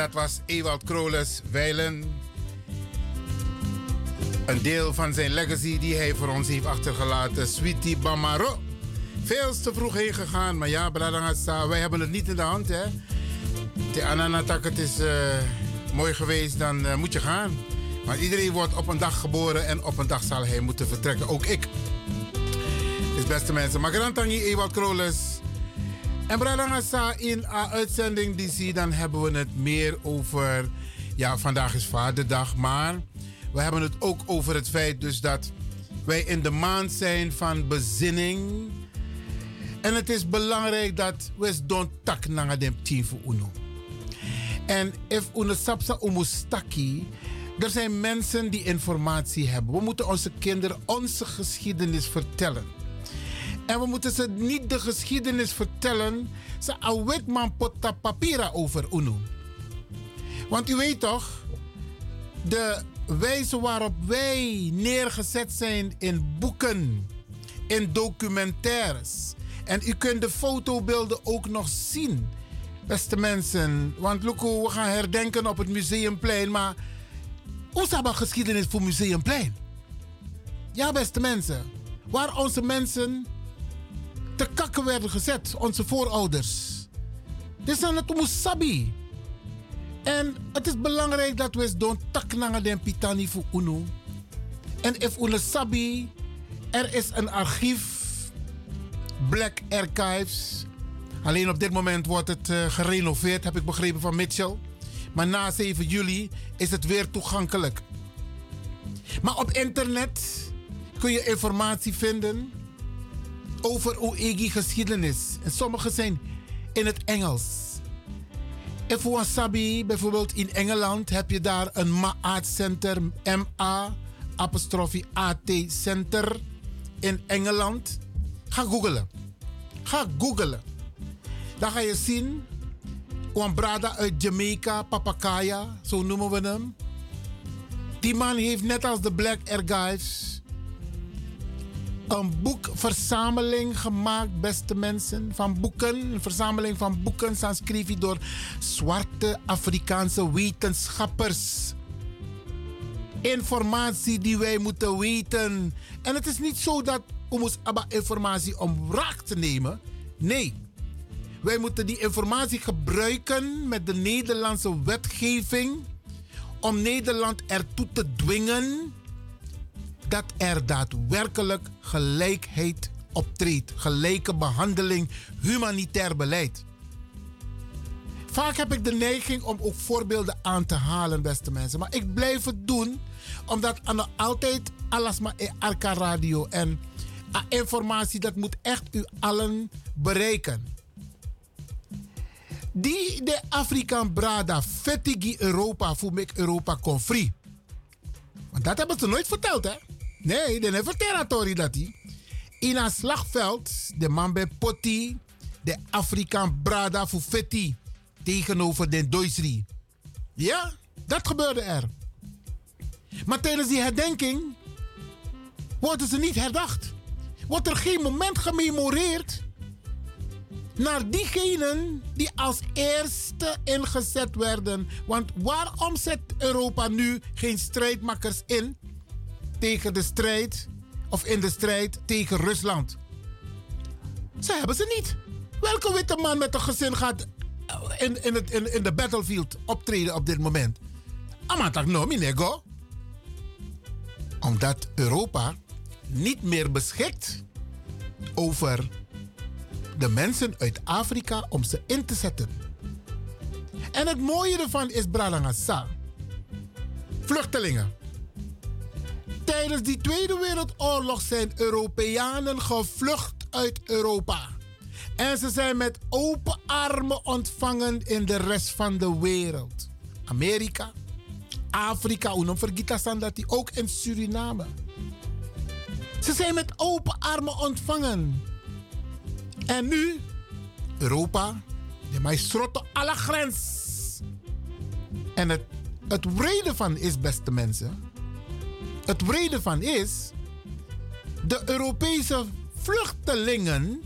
dat was Ewald Kroles Weilen. Een deel van zijn legacy die hij voor ons heeft achtergelaten. Sweetie Bamaro. Veel te vroeg heen gegaan, maar ja, Bradangasa, wij hebben het niet in de hand, hè. De Ananatak, het is eh, mooi geweest, dan eh, moet je gaan. Maar iedereen wordt op een dag geboren en op een dag zal hij moeten vertrekken. Ook ik. Dus beste mensen, Magarantangi Ewald Kroles. En Bradangasa in een uitzending die zie, dan hebben we het meer over... Ja, vandaag is Vaderdag, maar we hebben het ook over het feit dus dat wij in de maand zijn van bezinning. En het is belangrijk dat we don't tak naar de team uno. En if uno sapsa umustaki, er zijn mensen die informatie hebben. We moeten onze kinderen onze geschiedenis vertellen. En we moeten ze niet de geschiedenis vertellen. Ze awet man potta papira over uno. Want u weet toch, de wijze waarop wij neergezet zijn in boeken, in documentaires. En u kunt de fotobeelden ook nog zien, beste mensen. Want Loeko, we gaan herdenken op het Museumplein, maar hoe dat geschiedenis voor Museumplein? Ja, beste mensen. Waar onze mensen te kakken werden gezet, onze voorouders. Dit is het Musabi. En het is belangrijk dat we doen tak naar de pitani voor UNO. En if UNO sabi, er is een archief, Black Archives. Alleen op dit moment wordt het uh, gerenoveerd, heb ik begrepen van Mitchell. Maar na 7 juli is het weer toegankelijk. Maar op internet kun je informatie vinden over OEGI geschiedenis. En sommige zijn in het Engels. En voor Wasabi, bijvoorbeeld in Engeland, heb je daar een MAAT Center, M-A, apostrofie A-T Center in Engeland. Ga googlen. Ga googlen. Dan ga je zien, een brada uit Jamaica, Papakaya, zo noemen we hem. Die man heeft net als de Black Archives een boekverzameling gemaakt, beste mensen. Van boeken, een verzameling van boeken, Sanscrivi door zwarte Afrikaanse wetenschappers. Informatie die wij moeten weten. En het is niet zo dat moeten abba informatie om wraak te nemen. Nee. Wij moeten die informatie gebruiken met de Nederlandse wetgeving om Nederland ertoe te dwingen dat er daadwerkelijk gelijkheid optreedt. Gelijke behandeling, humanitair beleid. Vaak heb ik de neiging om ook voorbeelden aan te halen, beste mensen. Maar ik blijf het doen, omdat altijd alles maar in Arca Radio. En informatie, dat moet echt u allen bereiken. Die de Afrikaan Brada, Fetigi Europa, voor ik Europa confri. Want dat hebben ze nooit verteld, hè? Nee, de never territory dat hij. In een slagveld, de man bij Potti, de Afrikaan Brada Feti tegenover de Doisri. Ja, dat gebeurde er. Maar tijdens die herdenking worden ze niet herdacht. Wordt er geen moment gememoreerd naar diegenen die als eerste ingezet werden. Want waarom zet Europa nu geen strijdmakkers in tegen de strijd of in de strijd tegen Rusland? Ze hebben ze niet. Welke witte man met een gezin gaat in, in, het, in, de battlefield optreden op dit moment? Amatak minego. Omdat Europa niet meer beschikt over de mensen uit Afrika om ze in te zetten. En het mooie ervan is Bralangasa. Vluchtelingen. Tijdens die Tweede Wereldoorlog zijn Europeanen gevlucht uit Europa. En ze zijn met open armen ontvangen in de rest van de wereld. Amerika, Afrika, hoe vergeten dat die ook in Suriname. Ze zijn met open armen ontvangen. En nu, Europa, de maestrotte alle grens. En het, het wrede van is, beste mensen, het wrede van is, de Europese vluchtelingen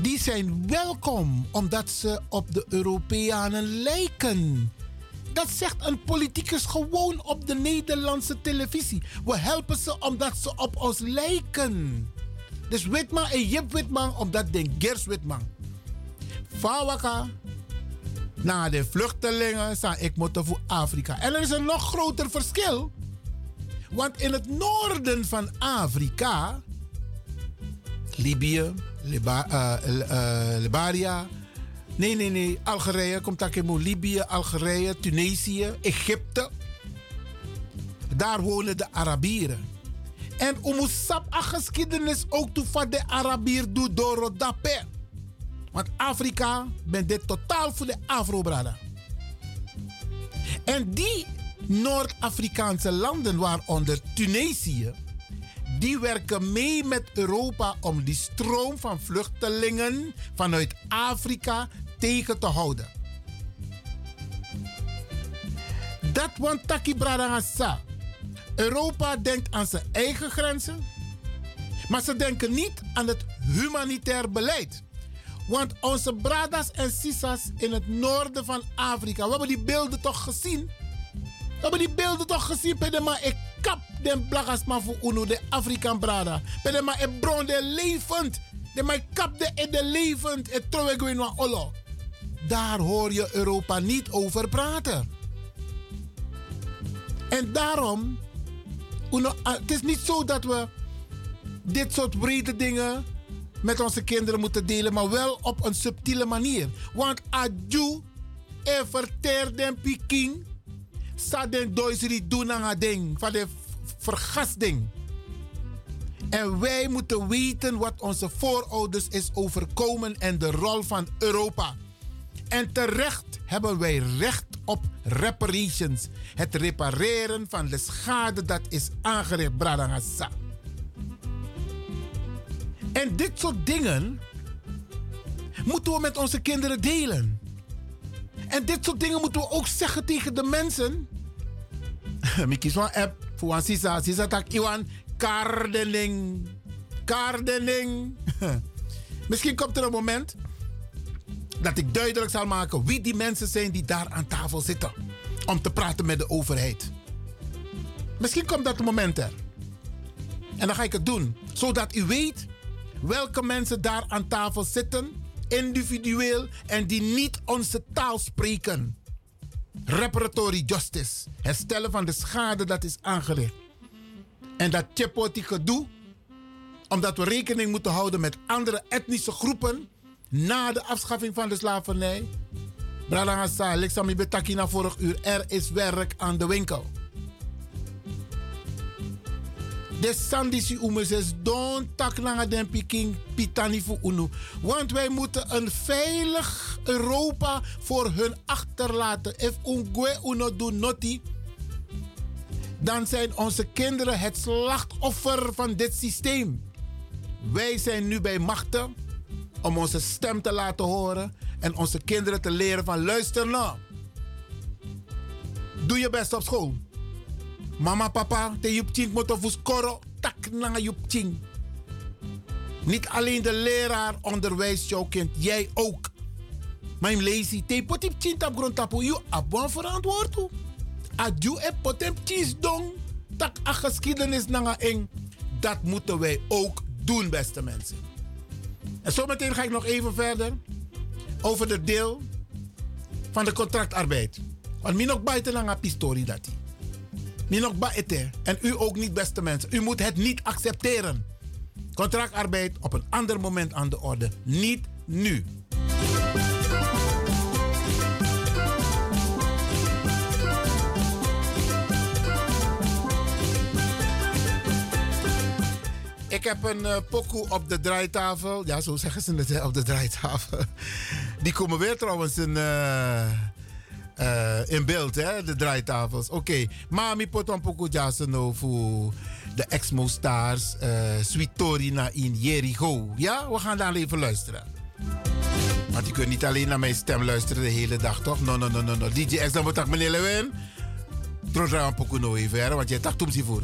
die zijn welkom omdat ze op de Europeanen lijken. Dat zegt een politicus gewoon op de Nederlandse televisie. We helpen ze omdat ze op ons lijken. Dus Witman en Jip Witman omdat de Gers Witman. Fawaka, na de vluchtelingen zijn ik moeten voor Afrika. En er is een nog groter verschil. Want in het noorden van Afrika, Libië, Liba, eh, eh, Libaria, nee, nee, nee, Algerije, komt daar in Libië, Algerije, Tunesië, Egypte. Daar wonen de Arabieren. En om sap a geschiedenis ook toe van de Arabier doet door dape. Want Afrika ben dit totaal voor de Afro-brada. En die Noord-Afrikaanse landen, waaronder Tunesië, die werken mee met Europa om die stroom van vluchtelingen vanuit Afrika tegen te houden. Dat want taki bradangasa. Europa denkt aan zijn eigen grenzen, maar ze denken niet aan het humanitair beleid. Want onze bradas en sisas in het noorden van Afrika, we hebben die beelden toch gezien? Hebben die beelden toch gezien? Pedema, ik kap den maar voor uno, de Afrikaan brada. Pedema, ik bron de levend. De mij kap de in de levend. Ik trouw ik weer naar Olo. Daar hoor je Europa niet over praten. En daarom, uno, ah, het is niet zo dat we dit soort brede dingen met onze kinderen moeten delen, maar wel op een subtiele manier. Want e verteer den piking, sa den doisri doen ding, van de vergasting. En wij moeten weten wat onze voorouders is overkomen en de rol van Europa. En terecht hebben wij recht op reparations. Het repareren van de schade dat is aangericht, Bradangasa. En dit soort dingen moeten we met onze kinderen delen. En dit soort dingen moeten we ook zeggen tegen de mensen. Miki zo'n app voor een sisa. Sisa tak iwan kardening. Kardening. Misschien komt er een moment dat ik duidelijk zal maken wie die mensen zijn die daar aan tafel zitten. Om te praten met de overheid. Misschien komt dat moment er. En dan ga ik het doen. Zodat u weet welke mensen daar aan tafel zitten, individueel, en die niet onze taal spreken. Reparatory justice, herstellen van de schade dat is aangericht. En dat chepoti gedoe, omdat we rekening moeten houden met andere etnische groepen na de afschaffing van de slavernij. Brada Alexander Betakina vorig uur, er is werk aan de winkel. De sandisi umeses don tak den piking pitani fu unu. Want wij moeten een veilig Europa voor hun achterlaten. If ungwe uno do noti, dan zijn onze kinderen het slachtoffer van dit systeem. Wij zijn nu bij machten om onze stem te laten horen en onze kinderen te leren van luister nou. Doe je best op school. Mama, papa, te ching moet of koro tak na ching. Niet alleen de leraar onderwijst jouw kind, jij ook. Mijn lazy te potip ching tap grond tapu you abon verantwoord toe. Adju e potip chis dong tak a geschiedenis na eng. Dat moeten wij ook doen, beste mensen. En zometeen ga ik nog even verder over de deel van de contractarbeid. Want min ook buiten lang pistori dat. Min ook baete. En u ook niet, beste mensen. U moet het niet accepteren. Contractarbeid op een ander moment aan de orde. Niet nu. Ik heb een uh, pokoe op de draaitafel. Ja, zo zeggen ze het op de draaitafel. Die komen weer trouwens in, uh, uh, in beeld, hè, de draaitafels. Oké, okay. Mami poton pokoe jaseno voor de Exmo Stars, uh, Sweet Torina in Jericho. Ja, we gaan daar even luisteren. Want je kunt niet alleen naar mijn stem luisteren de hele dag, toch? No, no, no, no, no. DJ X, dan moet ik meneer Lewin. Trotra een pokoe nou even, hè, want jij dacht om ze voor.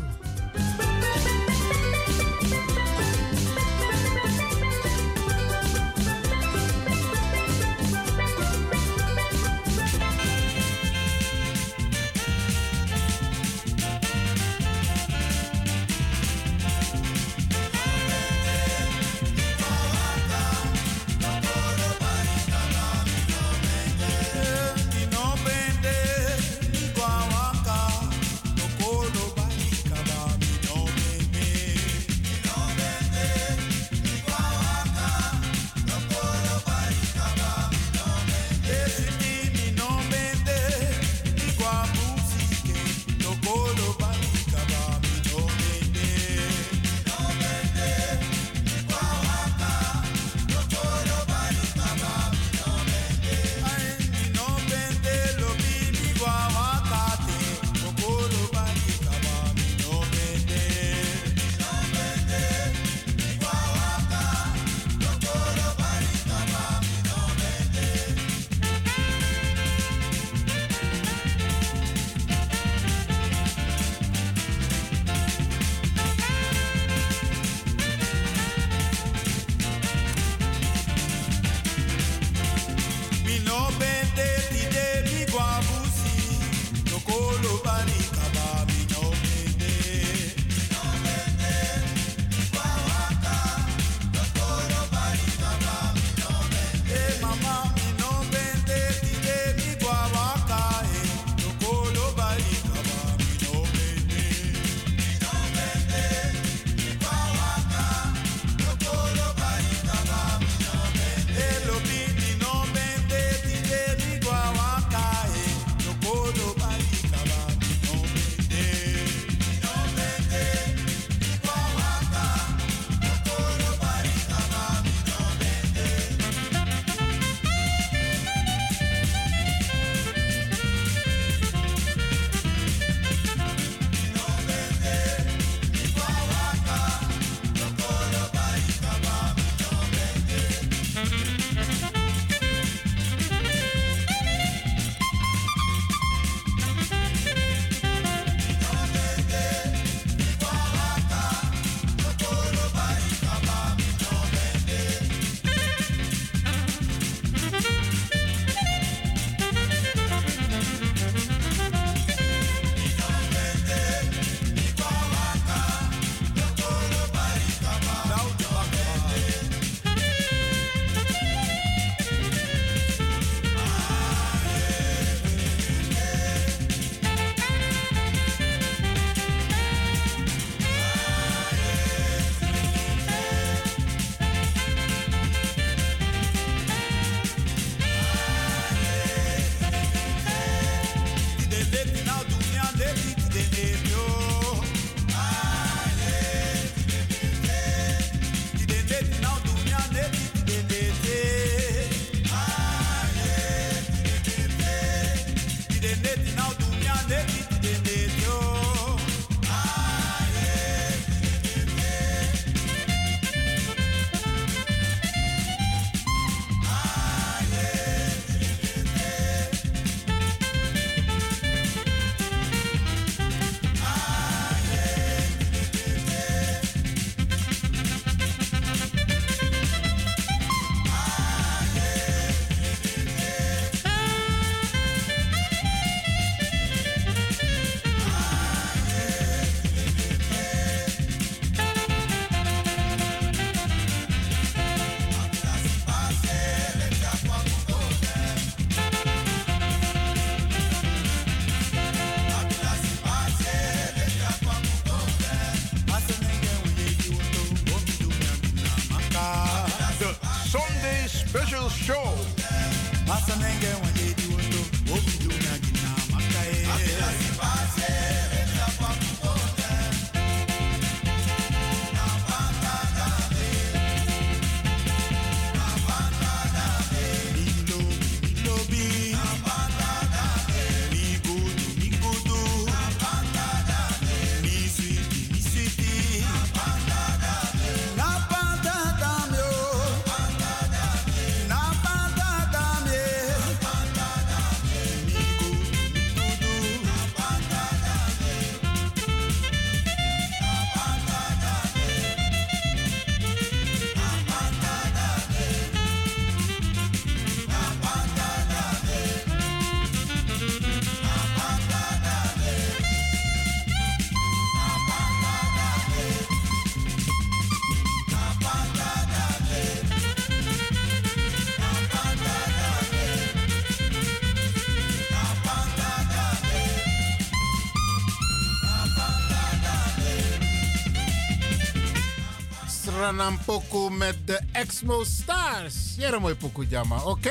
Poku met de Exmo Stars. Jere mooi Poku Jama, oké.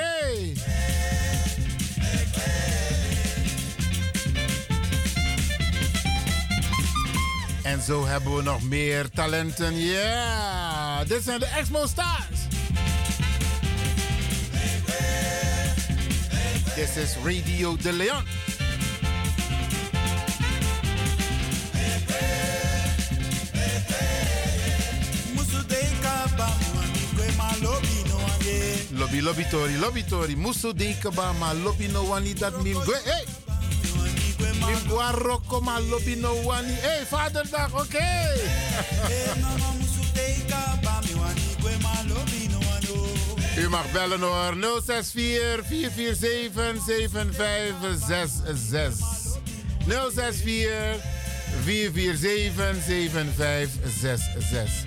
En zo hebben we nog meer talenten. Ja, dit zijn de Exmo Stars. This is Radio De Leon. Lobby, lobby, tori, lobby, tori. Musu de kaba, ma lobby no wani dat mim gwe. Hey! Mim gwa roko, ma lobby no wani. Hey, vaderdag, oké. U mag bellen hoor. 064 447 7566. 064 447 7566.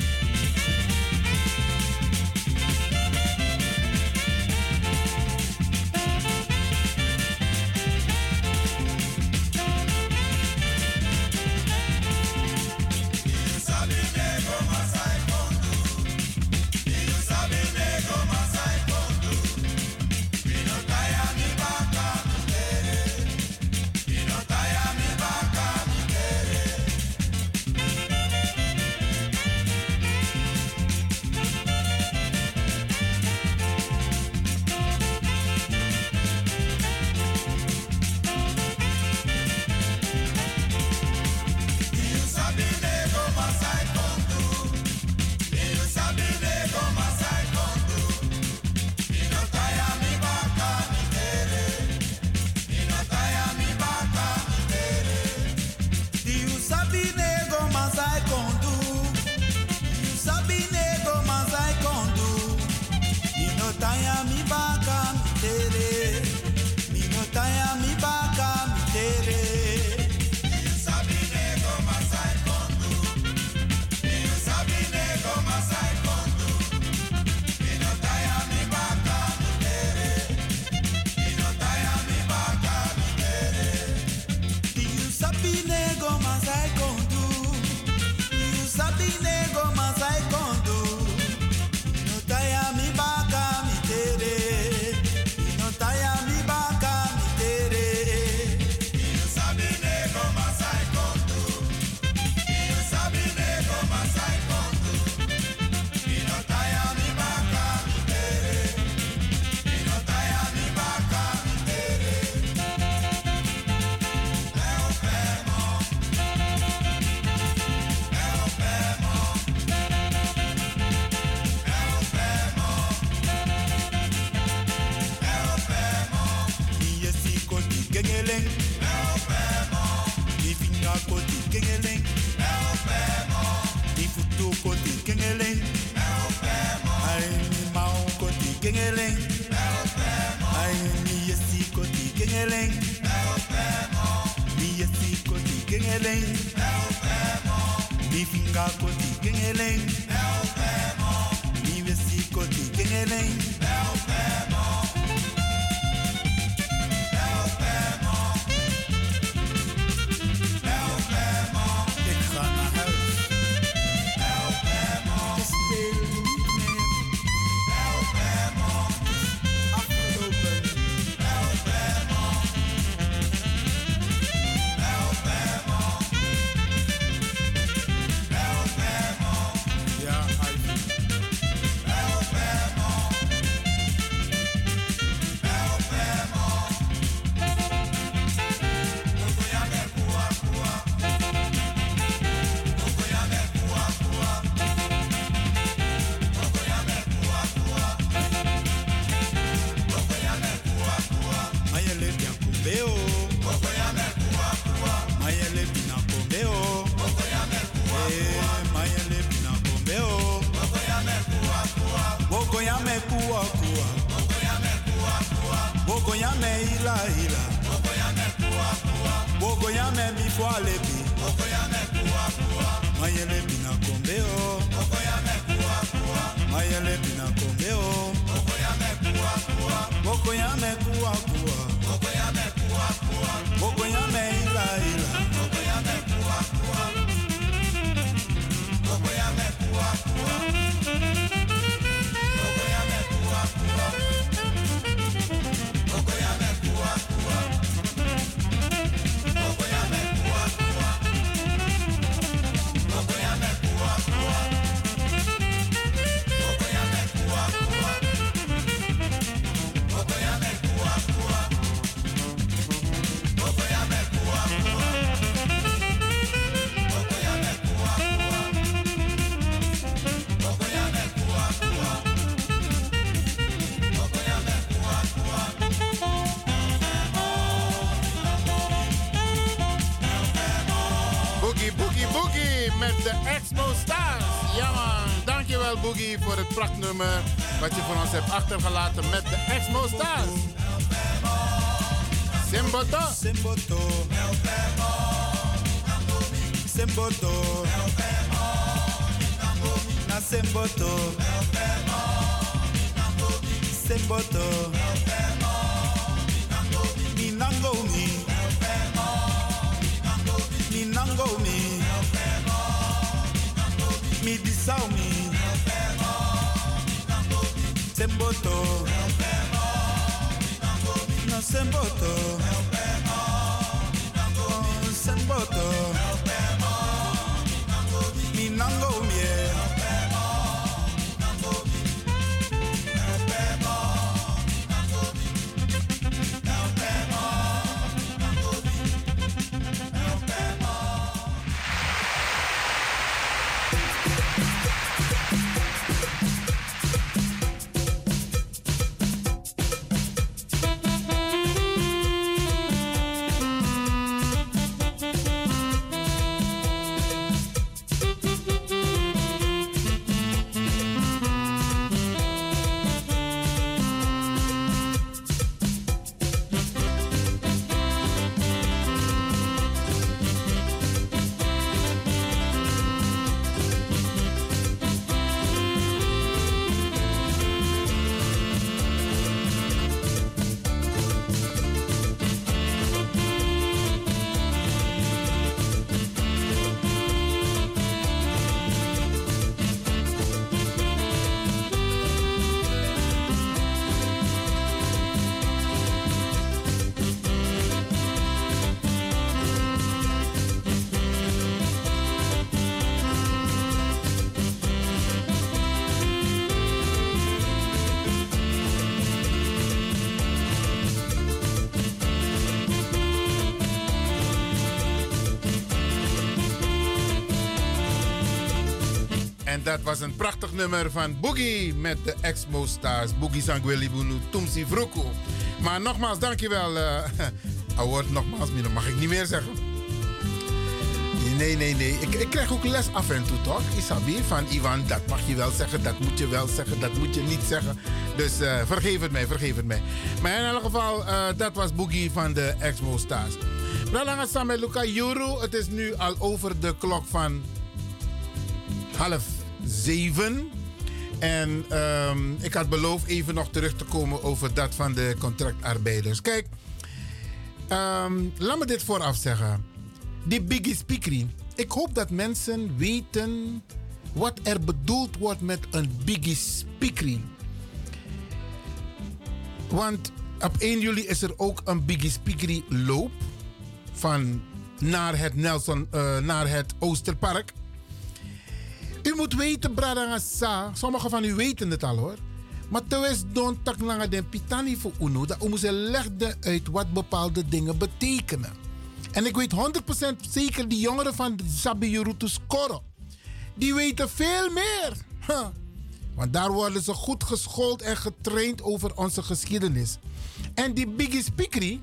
Koti kengeling. Mi yesi koti kengeling. Mi finga koti kengeling. Mi yesi koti kengeling. Dat was een prachtig nummer van Boogie met de Exmo Stars. Boogie Sangweli Bunu Tumsi Vroeku. Maar nogmaals, dankjewel. Uh, award nogmaals, dat mag ik niet meer zeggen. Nee, nee, nee. Ik, ik krijg ook les af en toe, toch? Isabi van Ivan, dat mag je wel zeggen, dat moet je wel zeggen, dat moet je niet zeggen. Dus uh, vergeef het mij, vergeef het mij. Maar in elk geval, uh, dat was Boogie van de Exmo Stars. Bralanga samen Luca Juru. Het is nu al over de klok van half zeven. En um, ik had beloofd even nog terug te komen over dat van de contractarbeiders. Kijk, um, laat me dit vooraf zeggen. Die Biggie Speakery. Ik hoop dat mensen weten wat er bedoeld wordt met een Biggie Speakery. Want op 1 juli is er ook een Biggie Speakery loop van naar het Nelson, uh, naar het Oosterpark. U moet weten, Bradangasa, sommigen van u weten het al hoor. Maar terwijl don tak langa den pitani voor UNO, dat we legde uit wat bepaalde dingen betekenen. En ik weet 100% zeker die jongeren van Sabi Yurutus Koro, die weten veel meer. Want daar worden ze goed geschoold en getraind over onze geschiedenis. En die Biggie Speakery,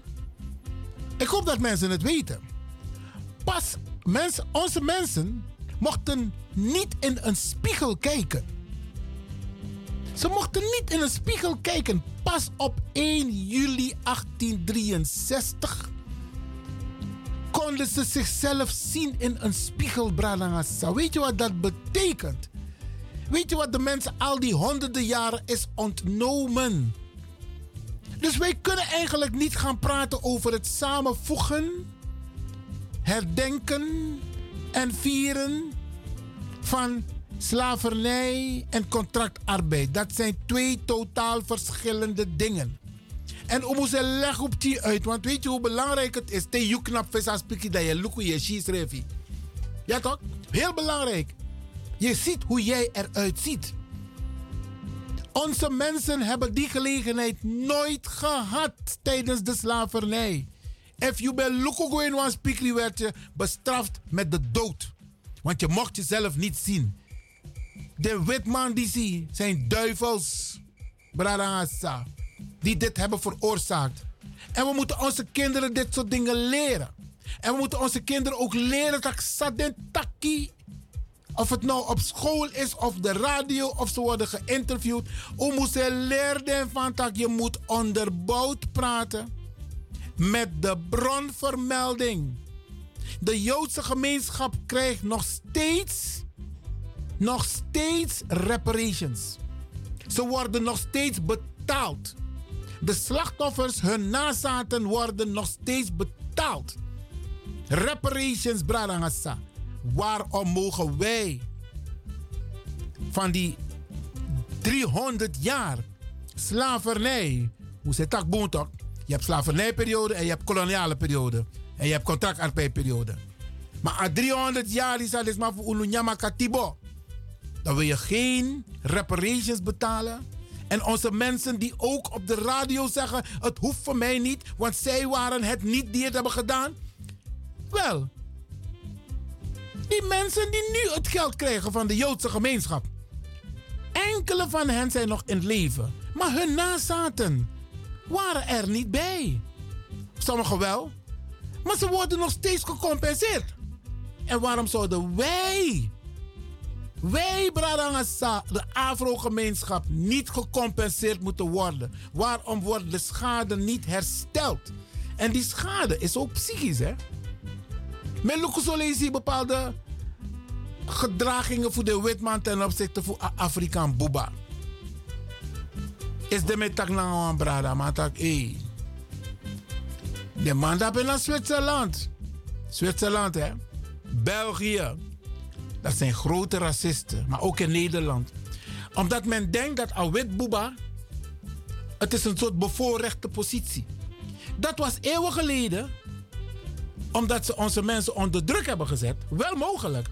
ik hoop dat mensen het weten. Pas, mensen, onze mensen mochten niet in een spiegel kijken. Ze mochten niet in een spiegel kijken. Pas op 1 juli 1863 konden ze zichzelf zien in een spiegel, Bradangasa. Weet je wat dat betekent? Weet je wat de mensen al die honderden jaren is ontnomen? Dus wij kunnen eigenlijk niet gaan praten over het samenvoegen, herdenken en vieren van slavernij en contractarbeid. Dat zijn twee totaal verschillende dingen. En we moeten leggen op die uit, want weet je hoe belangrijk het is? Te je knap versaspiki dat je luku je schießrevi. Ja toch? Heel belangrijk. Je ziet hoe jij eruit ziet. Onze mensen hebben die gelegenheid nooit gehad tijdens de slavernij. If you ben lukugo in one speaker werd bestraft met de dood. Want je mocht jezelf niet zien. De witman die zie zijn duivels. Die dit hebben veroorzaakt. En we moeten onze kinderen dit soort dingen leren. En we moeten onze kinderen ook leren dat saden taki of het nou op school is of de radio of ze worden geïnterviewd. We moeten leren van dat je moet onderbouwd praten met de bronvermelding. De Joodse gemeenschap krijgt nog steeds, nog steeds reparations. Ze worden nog steeds betaald. De slachtoffers, hun nazaten worden nog steeds betaald. Reparations, Bradangasa. Waarom mogen wij van die 300 jaar slavernij, hoe zit dat toch? Je hebt slavernijperiode en je hebt koloniale periode. En je hebt contractarbeidperiode. Maar a 300 jaar is dat maar voor Ununyama Katibo. Dan wil je geen reparations betalen. En onze mensen die ook op de radio zeggen: het hoeft voor mij niet, want zij waren het niet die het hebben gedaan. Wel, die mensen die nu het geld krijgen van de Joodse gemeenschap. Enkele van hen zijn nog in leven, maar hun nazaten waren er niet bij. Sommigen wel, maar ze worden nog steeds gecompenseerd. En waarom zouden wij, wij Bradangasa, de Afro-gemeenschap, niet gecompenseerd moeten worden? Waarom wordt de schade niet hersteld? En die schade is ook psychisch, hè? Men lukt bepaalde gedragingen voor de witman ten opzichte van Afrikaan Boeba. Is de met tak na brada, maar tak eh. De man dat in naar Zwitserland. Zwitserland, hè? België. Dat zijn grote racisten, maar ook in Nederland. Omdat men denkt dat een wit boeba, het is een soort bevoorrechte positie. Dat was eeuwen geleden, omdat ze onze mensen onder druk hebben gezet. Wel mogelijk.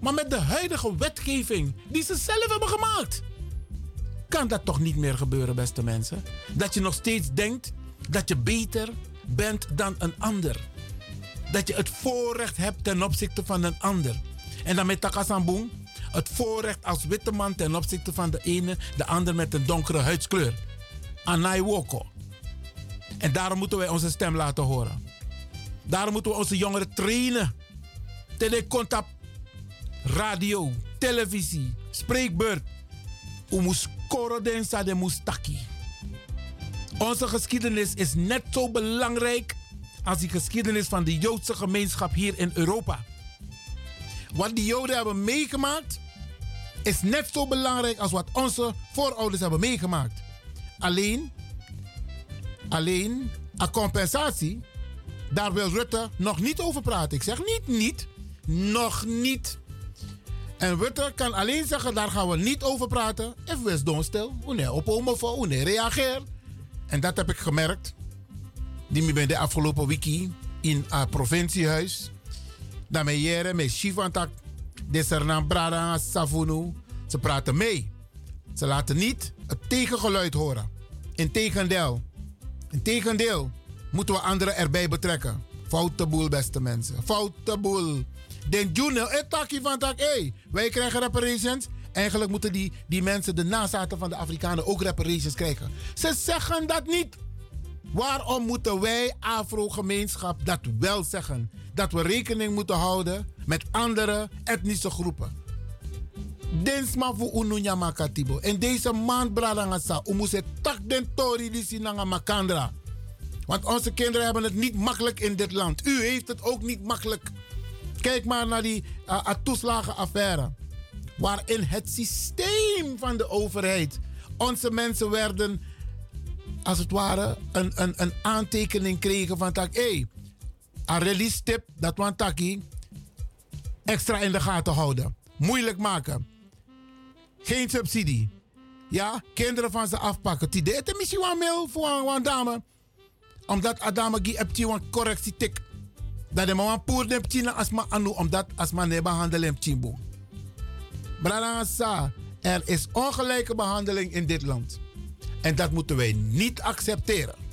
Maar met de huidige wetgeving die ze zelf hebben gemaakt, kan dat toch niet meer gebeuren, beste mensen? Dat je nog steeds denkt dat je beter bent dan een ander. Dat je het voorrecht hebt ten opzichte van een ander. En dan met Takasamboen, het voorrecht als witte man ten opzichte van de ene, de ander met een donkere huidskleur. Anai Woko. En daarom moeten wij onze stem laten horen. Daarom moeten we onze jongeren trainen. Telecontact, radio, televisie, spreekbeurt. Umus korodensa de mustaki. Onze geschiedenis is net zo belangrijk als die geschiedenis van de Joodse gemeenschap hier in Europa. Wat die Joden hebben meegemaakt is net zo belangrijk als wat onze voorouders hebben meegemaakt. Alleen, alleen, een compensatie, daar wil Rutte nog niet over praten. Ik zeg niet niet, nog niet. En Rutte kan alleen zeggen, daar gaan we niet over praten. Even wees donstil, hoe nee op hoe nee reageer. En dat heb ik gemerkt. Die ben de afgelopen wiki in het provinciehuis. Dat met jere met Shivantak, Desernam Brada, Savunu. Ze praten mee. Ze laten niet het tegengeluid horen. Integendeel. Integendeel moeten we anderen erbij betrekken. Foute boel, beste mensen. Foute boel. Den Junel, het takkie van tak, wij krijgen reparations. Eigenlijk moeten die, die mensen, de nazaten van de Afrikanen, ook reparations krijgen. Ze zeggen dat niet. Waarom moeten wij, Afro-gemeenschap, dat wel zeggen? Dat we rekening moeten houden met andere etnische groepen. Densma voor ununya makatibo. En deze maand bradangasa, umuse tak den tori disi nga makandra. Want onze kinderen hebben het niet makkelijk in dit land. U heeft het ook niet makkelijk. Kijk maar naar die eh, eh, toeslagenaffaire. Waarin het systeem van de overheid. Onze mensen werden, als het ware, een, een, een aantekening kregen van tak. Hé, een release tip, dat want takkie. Extra in de gaten houden. Moeilijk maken. Geen subsidie. Ja, kinderen van ze afpakken. Die deed missie want mail voor een dame. Omdat Adama die hebt correctie tik dat de mama poer dem tina asma anu omdat asma ne behandelen hem chimbo. Brada er is ongelijke behandeling in dit land. En dat moeten wij niet accepteren.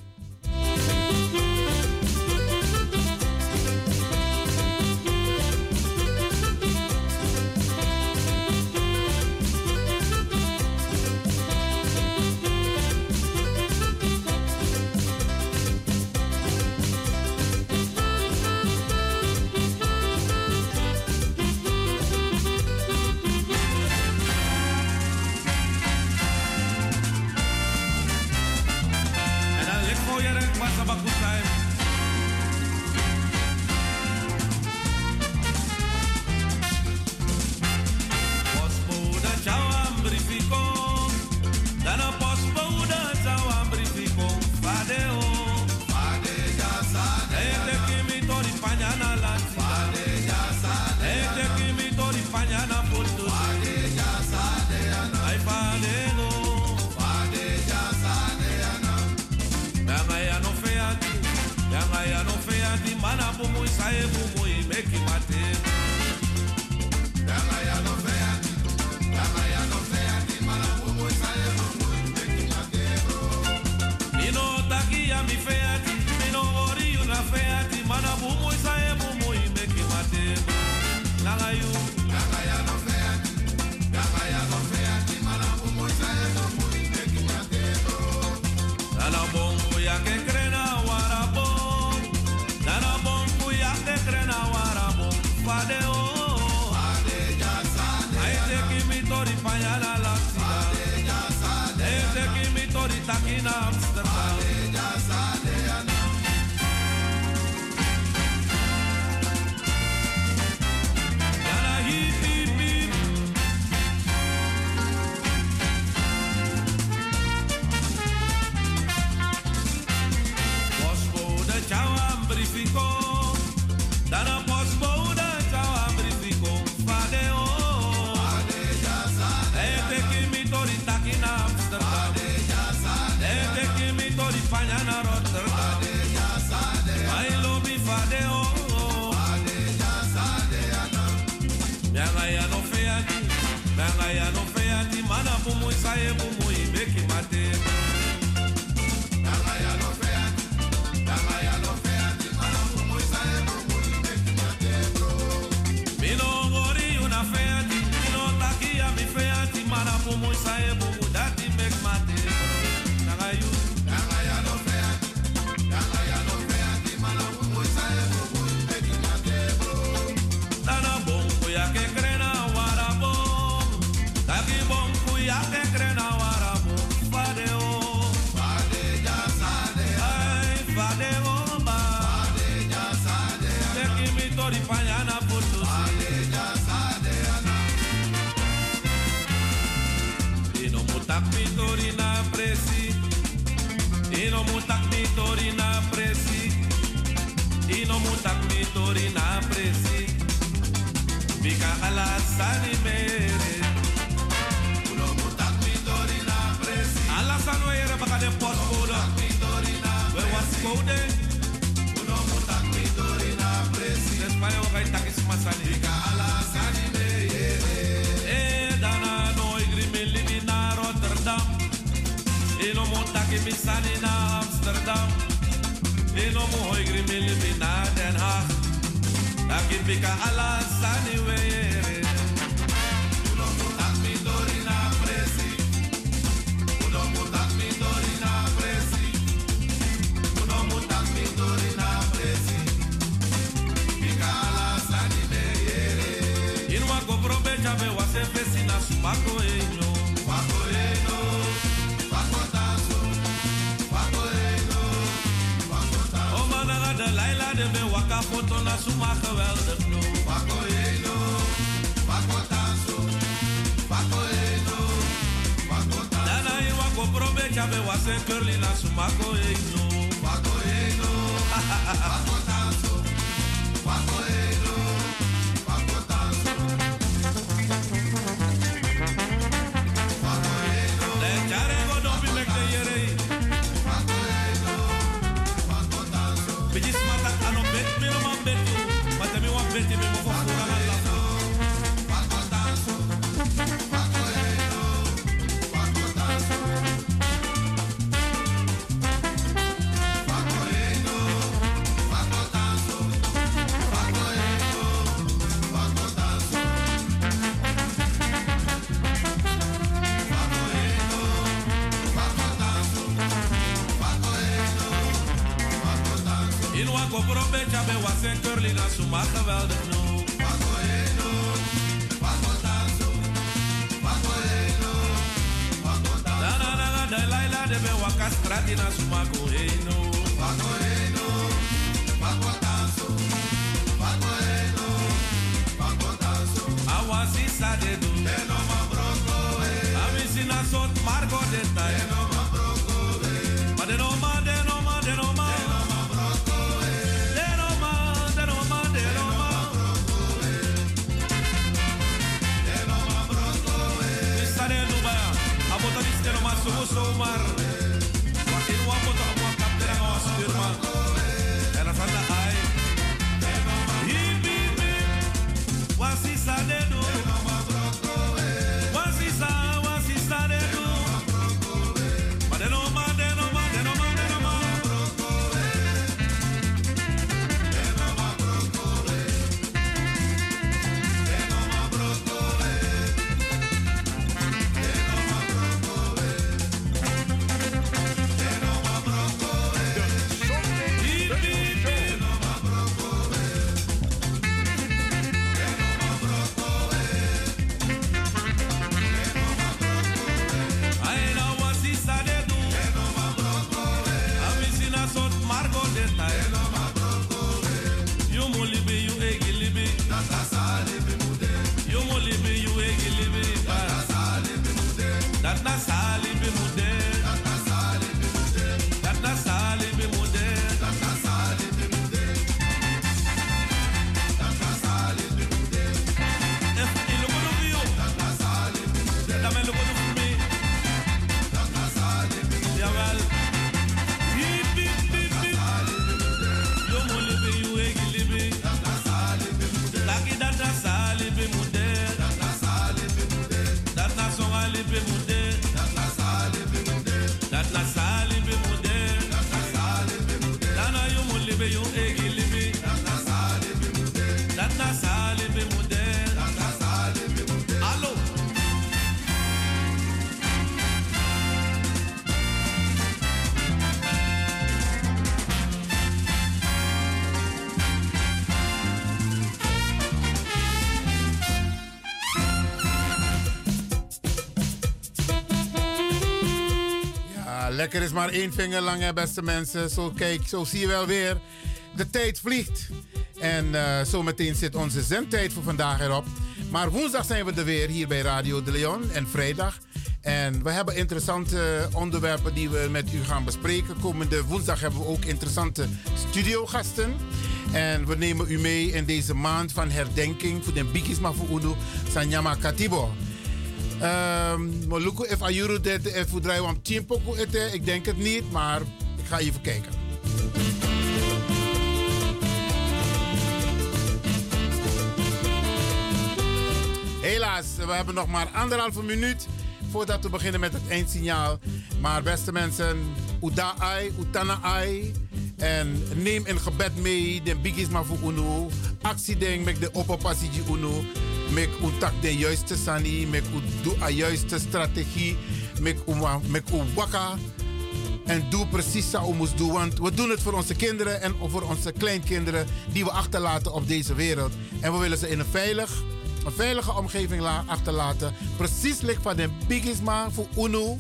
Chabe wase fesi na sumako. Wako wako wako wako tanso. Oh managa de laila de be waka foto na suma geweldig no. Wako eno, wako wako tanso. Dana i wako probe chabe wase curly na sumako eno. Wako eno, wako tanso, wase curly na suma geweldig no. Wako eno, wako tanso, wako eno, wako tanso. Na na na na de laila de be waka strati na suma ko eno. Één vinger lang, beste mensen. Zo, kijk, zo zie je wel weer. De tijd vliegt. En eh zometeen zit onze zendtijd voor vandaag erop. Maar woensdag zijn we er weer hier bij Radio de Leon. En vrijdag. En we hebben interessante onderwerpen die we met u gaan bespreken. Komende woensdag hebben we ook interessante studiogasten. En we nemen u mee in deze maand van herdenking voor de Bikisma voor Uno Sanyama Katibo. Um, Moluku, if Ayuru dit, if we draaien om Chimpoko eten, ik denk het niet, maar ik ga even kijken. Helaas, we hebben nog maar anderhalve minuut voordat we beginnen met het eindsignaal. Maar beste mensen, Uda ai, Utana ai. En neem in gebed mee de bigisma voor UNO. Actie denk met de opopassie UNO. Met untak de juiste sani, met de juiste strategie, met met waka. En doe precies wat we moeten doen. Want we doen het voor onze kinderen en voor onze kleinkinderen die we achterlaten op deze wereld. En we willen ze in een veilig een veilige omgeving la- achterlaten. Precies ligt van de bigisma voor UNO,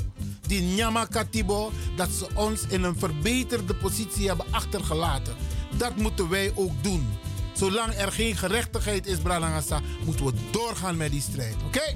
die Nyama Katibo, dat ze ons in een verbeterde positie hebben achtergelaten. Dat moeten wij ook doen. Zolang er geen gerechtigheid is, Bralangasa, moeten we doorgaan met die strijd. Oké?